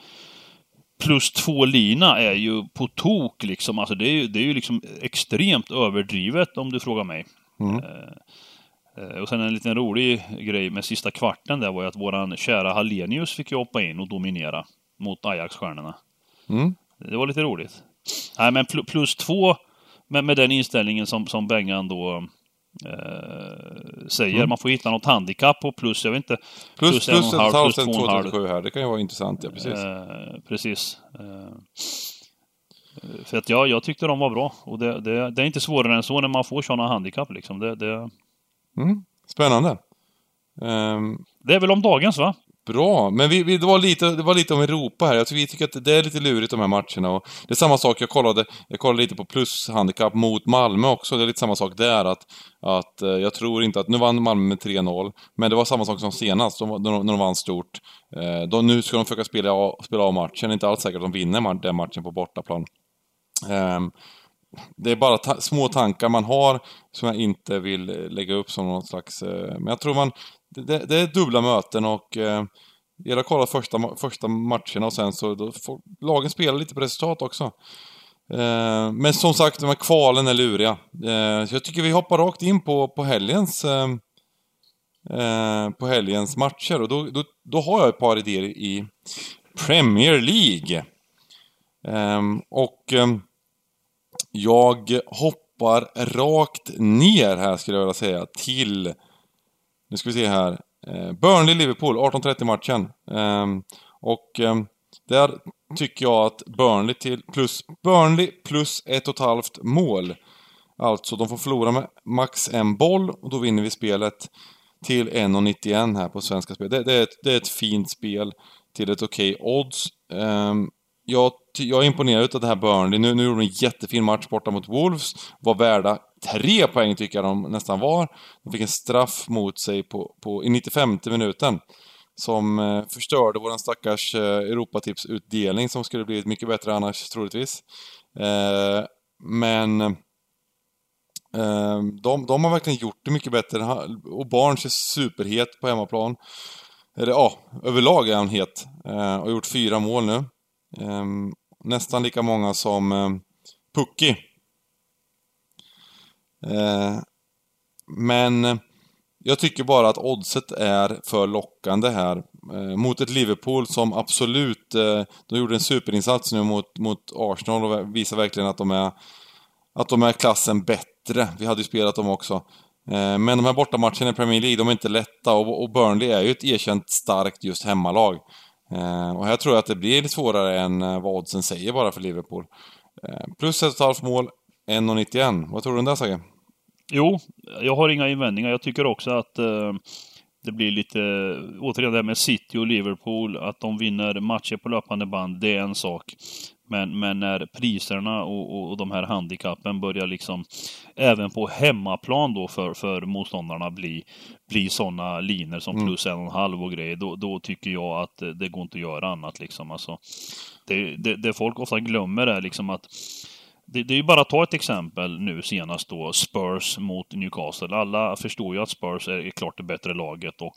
plus två lina är ju på tok liksom. Alltså det är ju, det är ju liksom extremt överdrivet om du frågar mig. Mm. Eh, Och sen en liten rolig grej med sista kvarten där var ju att våran kära Hallenius fick ju hoppa in och dominera mot Ajax-stjärnorna. Mm. Det var lite roligt. Nej, men pl- plus två med, med den inställningen som, som Bengan då eh, säger. Mm. Man får hitta något handikapp på plus, jag vet inte. Plus, Plus plus, en halv, plus två och en halv. 2,37 här. Det kan ju vara intressant, ja precis. Eh, precis. Eh, för att ja, jag tyckte de var bra. Och det, det, det är inte svårare än så när man får sådana handikapp liksom. Det, det, Mm. Spännande. Ehm, det är väl om dagens va? Bra, men vi, vi, det, var lite, det var lite om Europa här. Jag tycker, vi tycker att det är lite lurigt de här matcherna. Och det är samma sak, jag kollade, jag kollade lite på plushandikapp mot Malmö också. Det är lite samma sak där. Att, att eh, jag tror inte att, nu vann Malmö med 3-0, men det var samma sak som senast, de, när de, när de vann stort. Eh, de, nu ska de försöka spela, av- spela av matchen, det är inte alls säkert att de vinner den matchen på bortaplan. Ehm, det är bara ta små tankar man har som jag inte vill eh, lägga upp som någon slags... Eh, men jag tror man... Det, det, det är dubbla möten och... Eh, det gäller att kolla första, första matcherna och sen så då får lagen spela lite på resultat också. Eh, men som sagt, de här kvalen är luriga. Eh, så jag tycker vi hoppar rakt in på, på helgens... Eh, eh på helgens matcher och då, då, då har jag ett par idéer i Premier League. Eh, och... Eh, jag hoppar rakt ner här skulle jag vilja säga till... Nu ska vi se här. Eh, Burnley-Liverpool, 18.30 matchen. Ehm, och ehm, där tycker jag att Burnley till plus... Burnley plus ett och ett halvt mål. Alltså, de får förlora med max en boll och då vinner vi spelet till 1,91 här på Svenska Spel. Det, det, är ett, det är ett fint spel till ett okej odds. Ehm, jag, jag är imponerad av det här Burnley. Nu, nu gjorde de en jättefin match borta mot Wolves. Var värda tre poäng tycker jag de nästan var. De fick en straff mot sig på, på, i 95 minuten. Som eh, förstörde våran stackars eh, Europatipsutdelning som skulle blivit mycket bättre annars troligtvis. Eh, men eh, de, de har verkligen gjort det mycket bättre. Och Barnes är superhet på hemmaplan. Eller ja, överlag är han het. Eh, och gjort fyra mål nu. Ehm, nästan lika många som eh, Pucki. Eh, men jag tycker bara att oddset är för lockande här. Eh, mot ett Liverpool som absolut... Eh, de gjorde en superinsats nu mot, mot Arsenal och visar verkligen att de är... Att de är klassen bättre. Vi hade ju spelat dem också. Eh, Men de här bortamatcherna i Premier League, de är inte lätta och, och Burnley är ju ett erkänt starkt just hemmalag. Eh, och här tror jag att det blir lite svårare än eh, vad oddsen säger bara för Liverpool. Eh, plus ett och ett halvt mål, 1,91. Vad tror du om det Sagge? Jo, jag har inga invändningar. Jag tycker också att eh, det blir lite, återigen det här med City och Liverpool, att de vinner matcher på löpande band, det är en sak. Men, men när priserna och, och, och de här handikappen börjar liksom, även på hemmaplan då för, för motståndarna bli, bli sådana linjer som Mm. plus en och en halv och grejer, då, då tycker jag att det, det går inte att göra annat liksom. Alltså, det, det, det folk ofta glömmer är liksom att det, det är ju bara att ta ett exempel nu senast då, Spurs mot Newcastle. Alla förstår ju att Spurs är klart det bättre laget och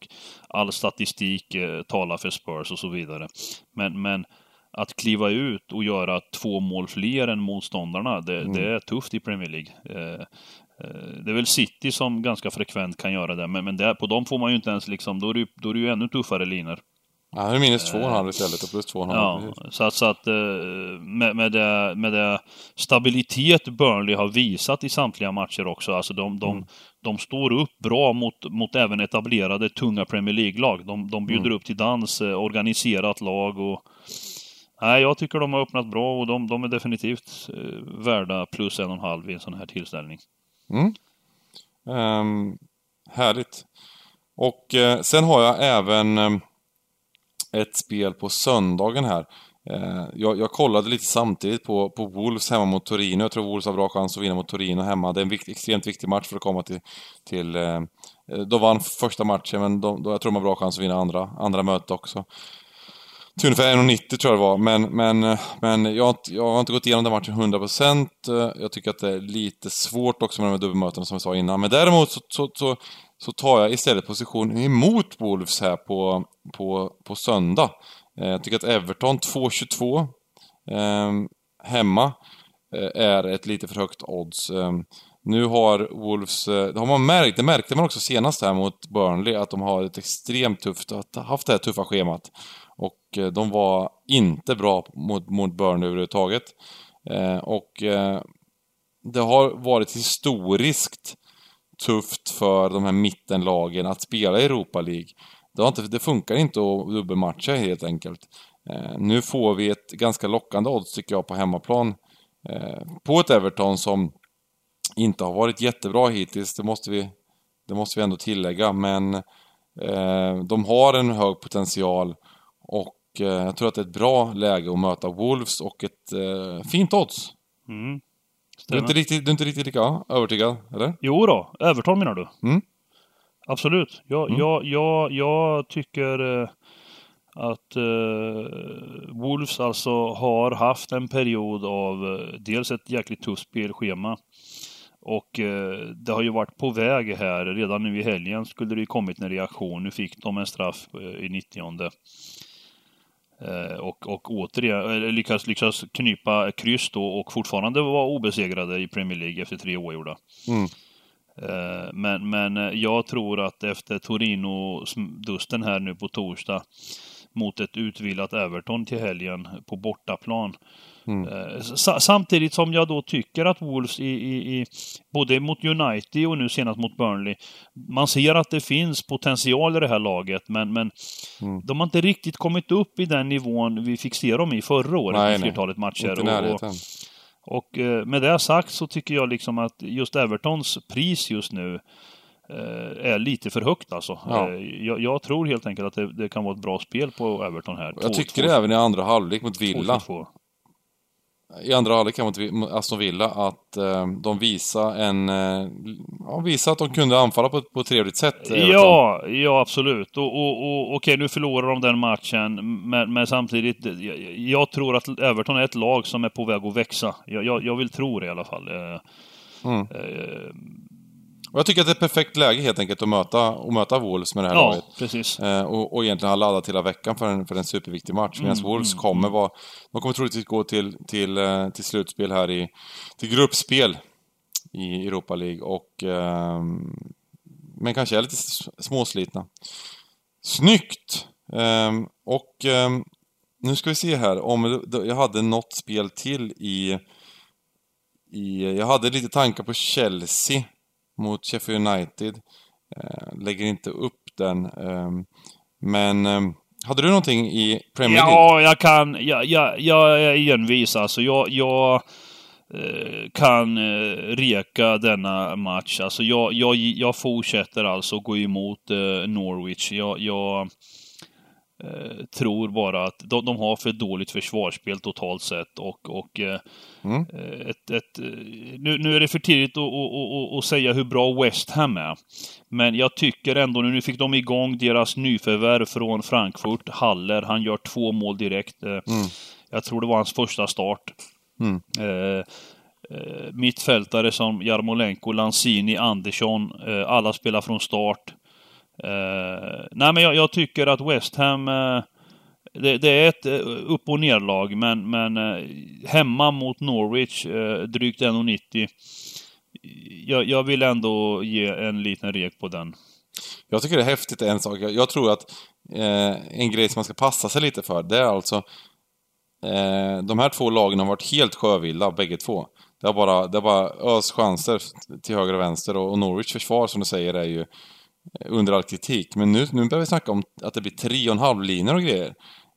all statistik eh, talar för Spurs och så vidare. Men, men att kliva ut och göra två mål fler än motståndarna, det, Mm. det är tufft i Premier League. Eh, eh, Det är väl City som ganska frekvent kan göra det, men, men där, på dem får man ju inte ens liksom, då är det, då är det ju ännu tuffare linor. Ja, det är minus två och en halv istället och plus två och en halv. Ja, så att, så att eh, med, med, det, med det stabilitet Burnley har visat i samtliga matcher också. Alltså de, de, Mm. de står upp bra mot, mot även etablerade tunga Premier League-lag. De, de bjuder Mm. upp till dans, eh, organiserat lag och... Nej, jag tycker de har öppnat bra och de, de är definitivt eh, värda plus en och en halv i en sån här tillställning. Mm. Ehm, härligt. Och eh, sen har jag även ehm, ett spel på söndagen här. Eh, jag, jag kollade lite samtidigt på, på Wolves hemma mot Torino. Jag tror Wolves har bra chans att vinna mot Torino hemma. Det är en vikt, extremt viktig match för att komma till... till eh, eh, de vann första matchen, men de, de, jag tror de har bra chans att vinna andra, andra mötet också. Till ungefär 1,90 tror jag det var, men, men, men jag, har inte- jag har inte gått igenom den matchen 100%. Jag tycker att det är lite svårt också med de här dubbelmötena som jag sa innan. Men däremot så, så, så, så tar jag istället position emot Wolves här på, på, på söndag. Eh, Jag tycker att Everton 2,22 eh, hemma eh, är ett lite för högt odds. Ehm, nu har Wolves, eh, det har man märkt, det märkte man också senast här mot Burnley, att de har ett extremt tufft, att haft det här tuffa schemat. Och eh, de var inte bra mot, mot Burnley överhuvudtaget. Eh, Och eh, det har varit historiskt tufft för de här mittenlagen att spela i Europa League. Det, har inte, det funkar inte att dubbelmatcha helt enkelt. Eh, nu får vi ett ganska lockande odds tycker jag på hemmaplan. Eh, på ett Everton som inte har varit jättebra hittills, det måste vi, det måste vi ändå tillägga. Men eh, de har en hög potential och eh, jag tror att det är ett bra läge att möta Wolves och ett eh, fint odds. Mm. Du är, inte riktigt, du är inte riktigt lika övertygad, eller? Jo då, Everton menar du? Mm. Absolut. Jag, Mm. jag, jag, jag tycker eh, att eh, Wolves alltså har haft en period av eh, dels ett jäkligt tufft spelschema och eh, det har ju varit på väg här. Redan nu i helgen skulle det ju kommit en reaktion. Nu fick de en straff eh, i 90 Eh, och, och återigen lyckas, lyckas knypa kryss då och fortfarande vara obesegrade i Premier League efter tre oavgjorda. Mm. Eh, Men, men eh, jag tror att efter Torino-dusten här nu på torsdag mot ett utvilat Everton till helgen på bortaplan. Mm. Eh, sa- Samtidigt som jag då tycker att Wolves i, i, i både mot United och nu senast mot Burnley, man ser att det finns potential i det här laget, men, men Mm. de har inte riktigt kommit upp i den nivån vi fick se dem i förra året Nej, i nej. flertalet matcher. Inte Och- och, och eh, med det sagt så tycker jag liksom att just Evertons pris just nu eh, är lite för högt alltså. Ja. Jag, jag tror helt enkelt att det, det kan vara ett bra spel på Everton här. Jag tycker det även i andra halvlek mot Villa. 2-2. I andra halvlek mot Aston Villa att eh, de visar en... Eh, ja, visar att de kunde anfalla på, ett- på ett trevligt sätt. Everton. Ja, ja absolut. Och, och, och okej, nu förlorar de den matchen, men, men samtidigt, jag, jag tror att Everton är ett lag som är på väg att växa. Jag, jag, jag vill tro det i alla fall. Eh, Mm. Eh, Och jag tycker att det är ett perfekt läge helt enkelt att möta, att möta Wolves med det här ja, laget. precis. Eh, och, och egentligen ha laddat hela veckan för en, för en superviktig match. Medan Mm, Wolves mm, kommer vara... De kommer troligtvis gå till, till, eh, till slutspel här i... Till gruppspel i Europa League och... ehm, men kanske är lite småslitna. Snyggt! Ehm, och ehm, nu ska vi se här om... Jag hade något spel till i... i jag hade lite tankar på Chelsea mot Sheffield United. Eh, lägger inte upp den. ehm, men ehm, hade du någonting i Premier League? Ja, jag kan. Jag, jag, jag är envis alltså. Jag, jag eh, kan eh, reka denna match. Alltså jag, jag, jag fortsätter alltså gå emot eh, Norwich. Jag, jag eh, tror bara att de, de har för dåligt försvarsspel totalt sett och, och eh, Mm. eh, ett, ett, nu, nu är det för tidigt att, att, att, att säga hur bra West Ham är. Men jag tycker ändå, nu fick de igång deras nyförvärv från Frankfurt, Haller. Han gör två mål direkt. Mm. Jag tror det var hans första start. Mm. Eh, mittfältare som Jarmolenko, Lanzini, Andersson. Alla spelar från start. Eh, nej, men jag, jag tycker att West Ham eh, det, det, är ett eh, upp och nerlag, men, men hemma mot Norwich, drygt 1,90. Jag, jag vill ändå ge en liten rek på den. Jag tycker det är häftigt en sak. Jag, jag tror att eh, en grej som man ska passa sig lite för, det är alltså eh, de här två lagen har varit helt sjövilda, bägge två. Det har bara, det har bara ös chanser till höger och vänster och, och Norwich försvar, som du säger, är ju under all kritik. Men nu, nu börjar vi snacka om att det blir tre och en halv linjer och grejer.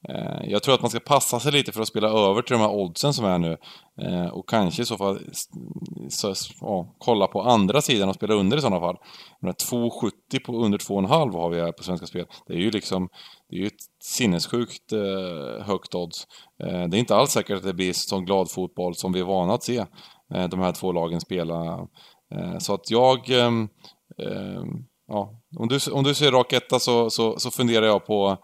Eh, jag tror att man ska passa sig lite för att spela över till de här oddsen som är nu. Eh, och kanske i så fall så, ja, kolla på andra sidan och spela under i sådana fall. 2,70 på under 2,5 har vi här på Svenska Spel. Det är ju liksom, det är ju ett sinnessjukt eh, högt odds. Eh, det är inte alls säkert att det blir sån glad fotboll som vi är vana att se eh, de här två lagen spela. Eh, så att jag, ehm, ehm, ja, om du, om du ser rak etta så, så, så funderar jag på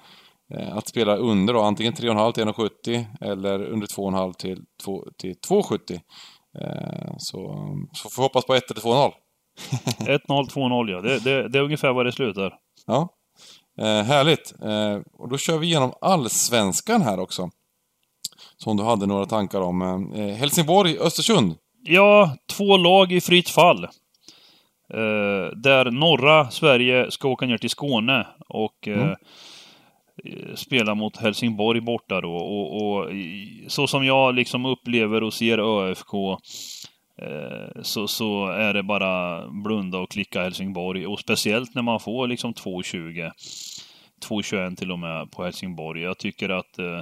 Eh, att spela under då, antingen 3,5 till 1,70 eller under 2,5 till, 2, till 2,70. Eh, så, så får vi hoppas på 1 eller 2-0. 1-0, 2-0 ja. Det, det, det, är ungefär vad det slutar. Ja. Eh, härligt. Eh, och då kör vi igenom allsvenskan här också. Som du hade några tankar om. Eh, Helsingborg, Östersund. Ja, två lag i fritt fall. Eh, där norra Sverige ska åka ner till Skåne och mm. Eh, spela mot Helsingborg borta då. Och, och så som jag liksom upplever och ser ÖFK eh, så, så är det bara blunda och klicka Helsingborg. Och speciellt när man får liksom 2,20 2,21 till och med på Helsingborg. Jag tycker att eh,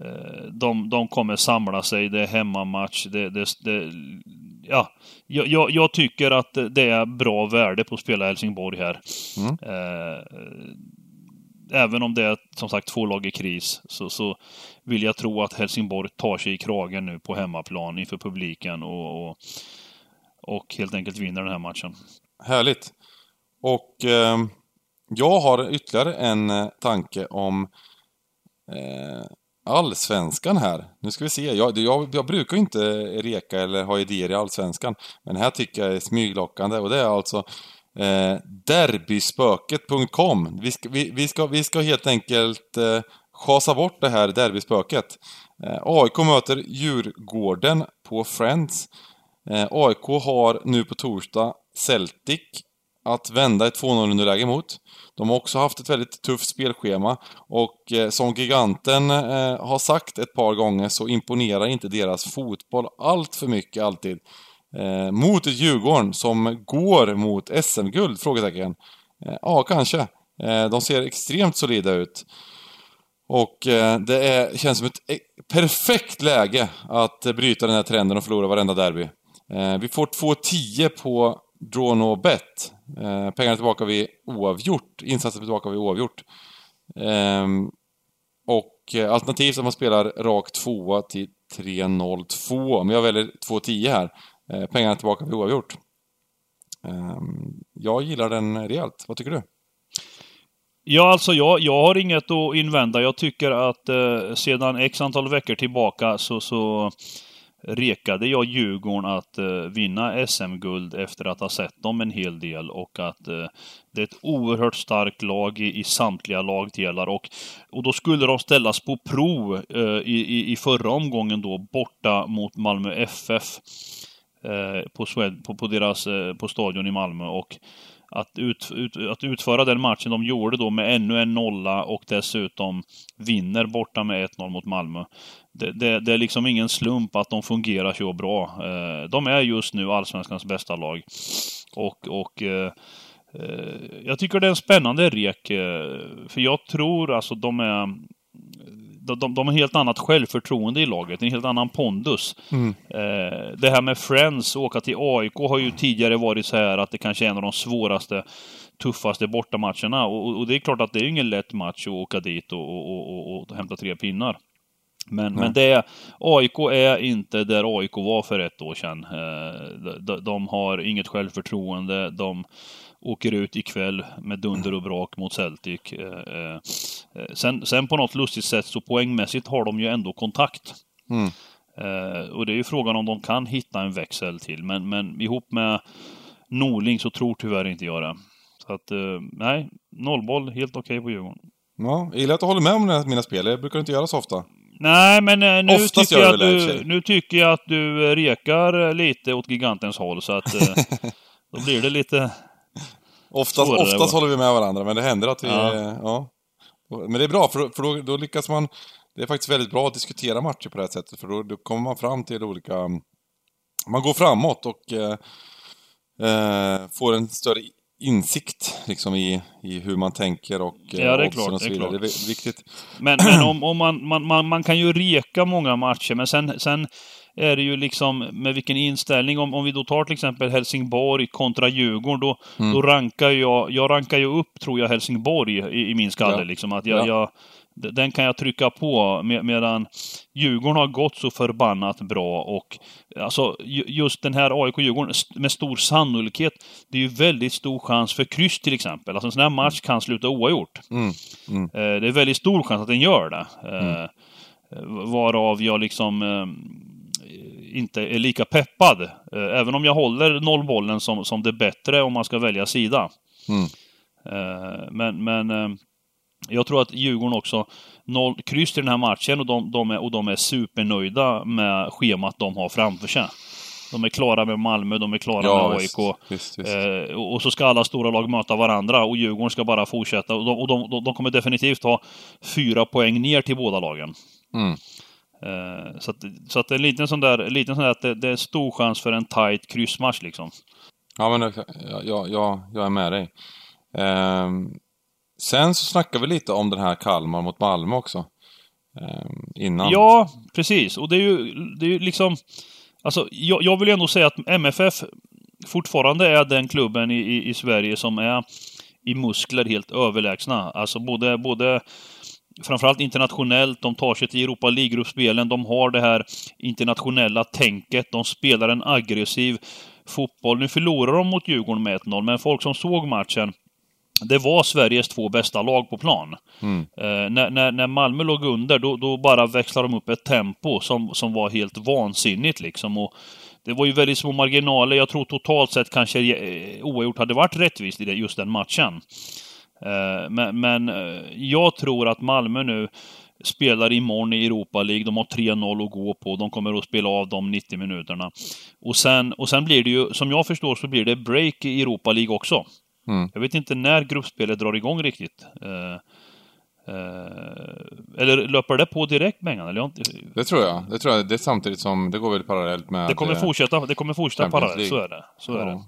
eh, de, de kommer samla sig, det är hemmamatch, det, det, det ja, jag, jag, tycker att det är bra värde på att spela Helsingborg här. Mm. Eh, även om det är som sagt två lag i kris, så, så vill jag tro att Helsingborg tar sig i kragen nu på hemmaplan inför publiken och, och, och helt enkelt vinner den här matchen. Härligt. Och eh, jag har ytterligare en eh, tanke om eh, allsvenskan här. Nu ska vi se. Jag, jag, jag brukar inte reka eller ha idéer i allsvenskan. Men här tycker jag är smyglockande och det är alltså eh, derbyspöket.com. Vi ska, vi, vi, ska, vi ska helt enkelt eh, schasa bort det här derbyspöket. Eh, AIK möter Djurgården på Friends. Eh, AIK har nu på torsdag Celtic att vända ett 2-0 underläge mot. De har också haft ett väldigt tufft spelschema och eh, som giganten eh, har sagt ett par gånger så imponerar inte deras fotboll allt för mycket alltid. Eh, mot ett Djurgården som går mot SM-guld? Frågetecken. Eh, ja, kanske. Eh, de ser extremt solida ut. Och eh, det är, känns som ett e-, perfekt läge att bryta den här trenden och förlora varenda derby. Eh, vi får 2-10 på Draw No Bet. Eh, pengarna tillbaka vid oavgjort. Insatsen tillbaka vid oavgjort. Ehm, eh, och alternativt att man spelar rak tvåa till 3-0-2. Men jag väljer 2-10 här. Eh, pengarna tillbaka vid oavgjort. Ehm, jag gillar den rejält. Vad tycker du? Ja, alltså jag, jag har inget att invända. Jag tycker att eh, sedan x antal veckor tillbaka så, så rekade jag Djurgården att eh, vinna SM-guld efter att ha sett dem en hel del och att eh, det är ett oerhört starkt lag i, i samtliga lagdelar och, och då skulle de ställas på prov eh, i, i förra omgången då borta mot Malmö FF. Eh, på, Swed, på, på, deras, eh, på stadion i Malmö och att, ut, ut, att utföra den matchen de gjorde då med ännu en nolla och dessutom vinner borta med 1-0 mot Malmö. Det, det, det, är liksom ingen slump att de fungerar så bra. Eh, de är just nu Allsvenskans bästa lag. Och, och eh, eh, jag tycker det är en spännande rek. För jag tror alltså de är de, de, de har helt annat självförtroende i laget, en helt annan pondus. Mm. Eh, det här med Friends, åka till AIK, har ju tidigare varit så här att det kanske är en av de svåraste, tuffaste bortamatcherna. Och, och det är klart att det är ingen lätt match att åka dit och, och, och hämta tre pinnar. Men, men det, AIK är inte där AIK var för ett år sedan. Eh, de, de har inget självförtroende. De, åker ut ikväll med dunder och brak mot Celtic. Eh, eh, eh, sen, sen på något lustigt sätt så poängmässigt har de ju ändå kontakt. Mm. och det är ju frågan om de kan hitta en växel till. Men, men ihop med Norling så tror tyvärr inte jag det. Så att, nej, nollboll, helt okej okay på Djurgården. Ja, jag gillar att du håller med om mina spel. Jag brukar inte göra så ofta. Nej, men nu Oftast tycker, jag att det, du, nu tycker jag att du rekar lite åt gigantens håll, så att... då blir det lite... Oftast, oftast håller vi med varandra, men det händer att vi... Ja. Ja. Men det är bra, för, då- för då, då lyckas man... Det är faktiskt väldigt bra att diskutera matcher på det här sättet, för då, då kommer man fram till olika... Man går framåt och eh, eh, får en större insikt liksom i, i hur man tänker och eh, Ja, det är klart, och så det är klart. Det är vi- viktigt. Men, men om, om man, man, man, man kan ju reka många matcher, men sen, sen är det ju liksom med vilken inställning. Om, om vi då tar till exempel Helsingborg kontra Djurgården, då, Mm. då rankar jag, jag rankar ju upp, tror jag, Helsingborg i, i min skalle. Ja. Liksom, att jag, Ja. jag, den kan jag trycka på, med, medan Djurgården har gått så förbannat bra. Och alltså, ju- just den här AIK-Djurgården, med stor sannolikhet, det är ju väldigt stor chans för kryss till exempel. Alltså en sån här match kan sluta oavgjort. Mm. Eh, Det är väldigt stor chans att den gör det. Eh, Varav jag liksom eh, inte är lika peppad. Eh, Även om jag håller nollbollen som, som det bättre om man ska välja sida. Mm. Eh, Men, men eh, jag tror att Djurgården också noll, kryss i den här matchen och de, de är, och de är supernöjda med schemat de har framför sig. De är klara med Malmö, de är klara Ja, med. AIK. Visst, visst. Eh, och så ska alla stora lag möta varandra och Djurgården ska bara fortsätta. Och de, och de, de kommer definitivt ha fyra poäng ner till båda lagen. Mm. Eh, så att, så att det är en liten sån där, en liten sån där att det, det är stor chans för en tight kryssmatch liksom. Ja, men jag, jag, jag, jag är med dig. Ehm, sen så snackar vi lite om den här Kalmar mot Malmö också. Ehm, innan. Ja, precis. Och det är ju, det är ju liksom... Alltså, jag, jag vill ju ändå säga att MFF fortfarande är den klubben i, i, i Sverige som är i muskler helt överlägsna. Alltså både, både framförallt internationellt, de tar sig till Europa League-gruppspelen, de har det här internationella tänket, de spelar en aggressiv fotboll. Nu förlorar de mot Djurgården med 1-0, men folk som såg matchen, det var Sveriges två bästa lag på plan. Mm. Eh, när, när, när Malmö låg under, då, då bara växlade de upp ett tempo som, som var helt vansinnigt liksom. Och det var ju väldigt små marginaler. Jag tror totalt sett kanske eh, oavgjort hade varit rättvist i det, just den matchen. Eh, men men eh, jag tror att Malmö nu spelar imorgon i Europa League. De har 3-0 att gå på. De kommer att spela av de 90 minuterna. Och sen, och sen blir det ju, som jag förstår, så blir det break i Europa League också. Mm. Jag vet inte när gruppspelet drar igång riktigt. Eh, eh, eller löper det på direkt, Bengan? Eller. Det tror jag. Det tror jag. Det är samtidigt som, det går väl parallellt med... Det kommer fortsätta, det kommer fortsätta parallellt, så är det. Så är det.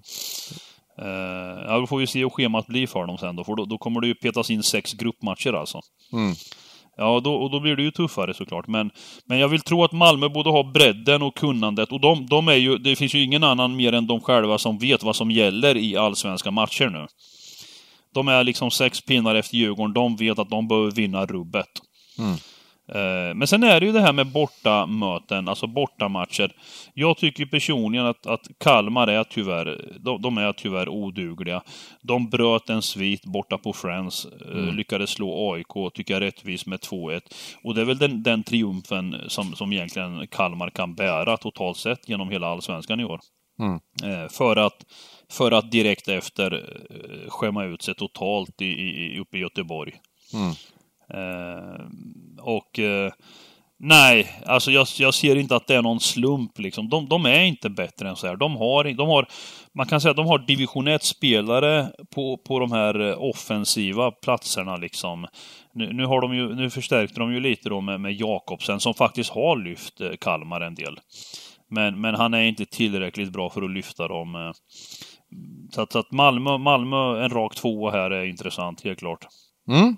Eh, ja, då får vi se hur schemat blir för dem sen då, för då, då kommer det ju petas in sex gruppmatcher alltså. Mm. Ja, då, och då blir det ju tuffare såklart. Men, men jag vill tro att Malmö borde ha bredden och kunnandet. Och de, de är ju, det finns ju ingen annan mer än de själva som vet vad som gäller i allsvenska matcher nu. De är liksom sex pinnar efter Djurgården. De vet att de behöver vinna rubbet. Mm. Eh, Men sen är det ju det här med bortamöten, alltså bortamatcher. Jag tycker personligen att, att Kalmar är tyvärr, de, de är tyvärr odugliga. De bröt en svit borta på Friends, eh, lyckades slå AIK, tycker jag rättvist med 2-1. Och det är väl den, den triumfen som, som egentligen Kalmar kan bära totalt sett genom hela allsvenskan i år. Mm. Eh, För att, för att direkt efter skämma ut sig totalt i, i, uppe i Göteborg. Mm. Eh, och eh, nej, alltså jag, jag ser inte att det är någon slump liksom. De, de är inte bättre än så här. De har, de har, man kan säga att de har division 1-spelare på, på de här eh, offensiva platserna liksom. Nu, nu, har de ju, nu förstärkte de ju lite då med, med Jakobsen som faktiskt har lyft eh, Kalmar en del. Men, men han är inte tillräckligt bra för att lyfta dem. Eh. Så att, så att Malmö, Malmö, en rak tvåa här är intressant, helt klart. Mm.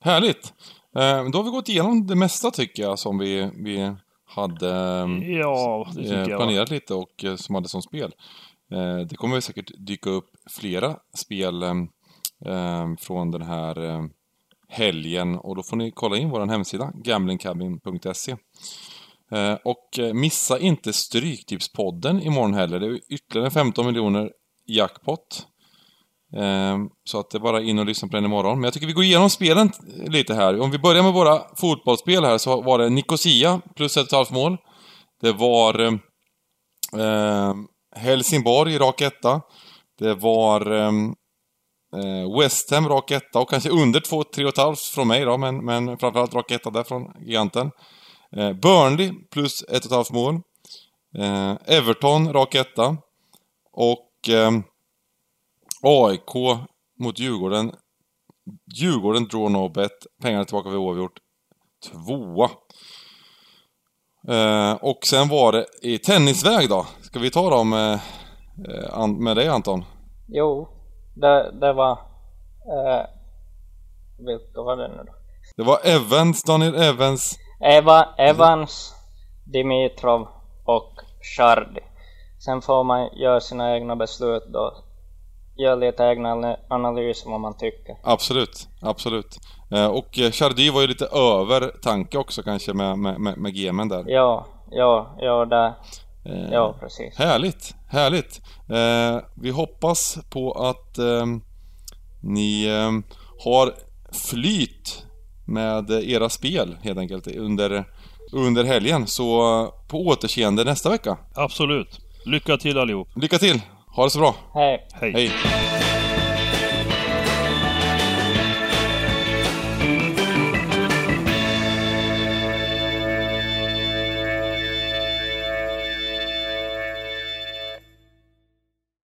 Härligt. Eh, då har vi gått igenom det mesta tycker jag som vi, vi hade eh, Ja, eh, planerat lite och eh, som hade som spel. Det kommer säkert dyka upp flera spel från den här helgen och då får ni kolla in vår hemsida gamblingcabin.se. Och missa inte Stryktipspodden imorgon heller. Det är ytterligare 15 miljoner jackpot. Ehm, så att det är bara in och lyssna på den imorgon. Men jag tycker vi går igenom spelen lite här. Om vi börjar med våra fotbollsspel här så var det Nicosia plus ett och ett halvt mål. Det var eh, Helsingborg rak etta. Det var eh, Eh, West Ham rak etta och kanske under 2 3,5 från mig då, men, men framförallt rak etta där från giganten. Eh, Burnley plus 1,5 mål. Eh, Everton rak etta. Och eh, AIK mot Djurgården. Djurgården draw no bet. Pengarna tillbaka vid oavgjort. Tvåa. Eh, och sen var det i tennisväg då. Ska vi ta dem eh, eh, med dig Anton? Jo, det, det var... Eh, vilka var det nu då? Det var Evans, Daniel Evans. Eva, Evans, Dimitrov och Shardy. Sen får man göra sina egna beslut då. Göra lite egna analyser vad man tycker. Absolut, absolut. Eh, och eh, Chardy var ju lite över tanke också kanske med, med, med, med gemen där. Ja, ja, ja, det, Eh, ja precis. Härligt, härligt. Eh, vi hoppas på att eh, ni eh, har flyt med era spel helt enkelt under, under helgen. Så på återseende nästa vecka. Absolut. Lycka till allihop. Lycka till! Ha det så bra! Hej. Hej. Hej!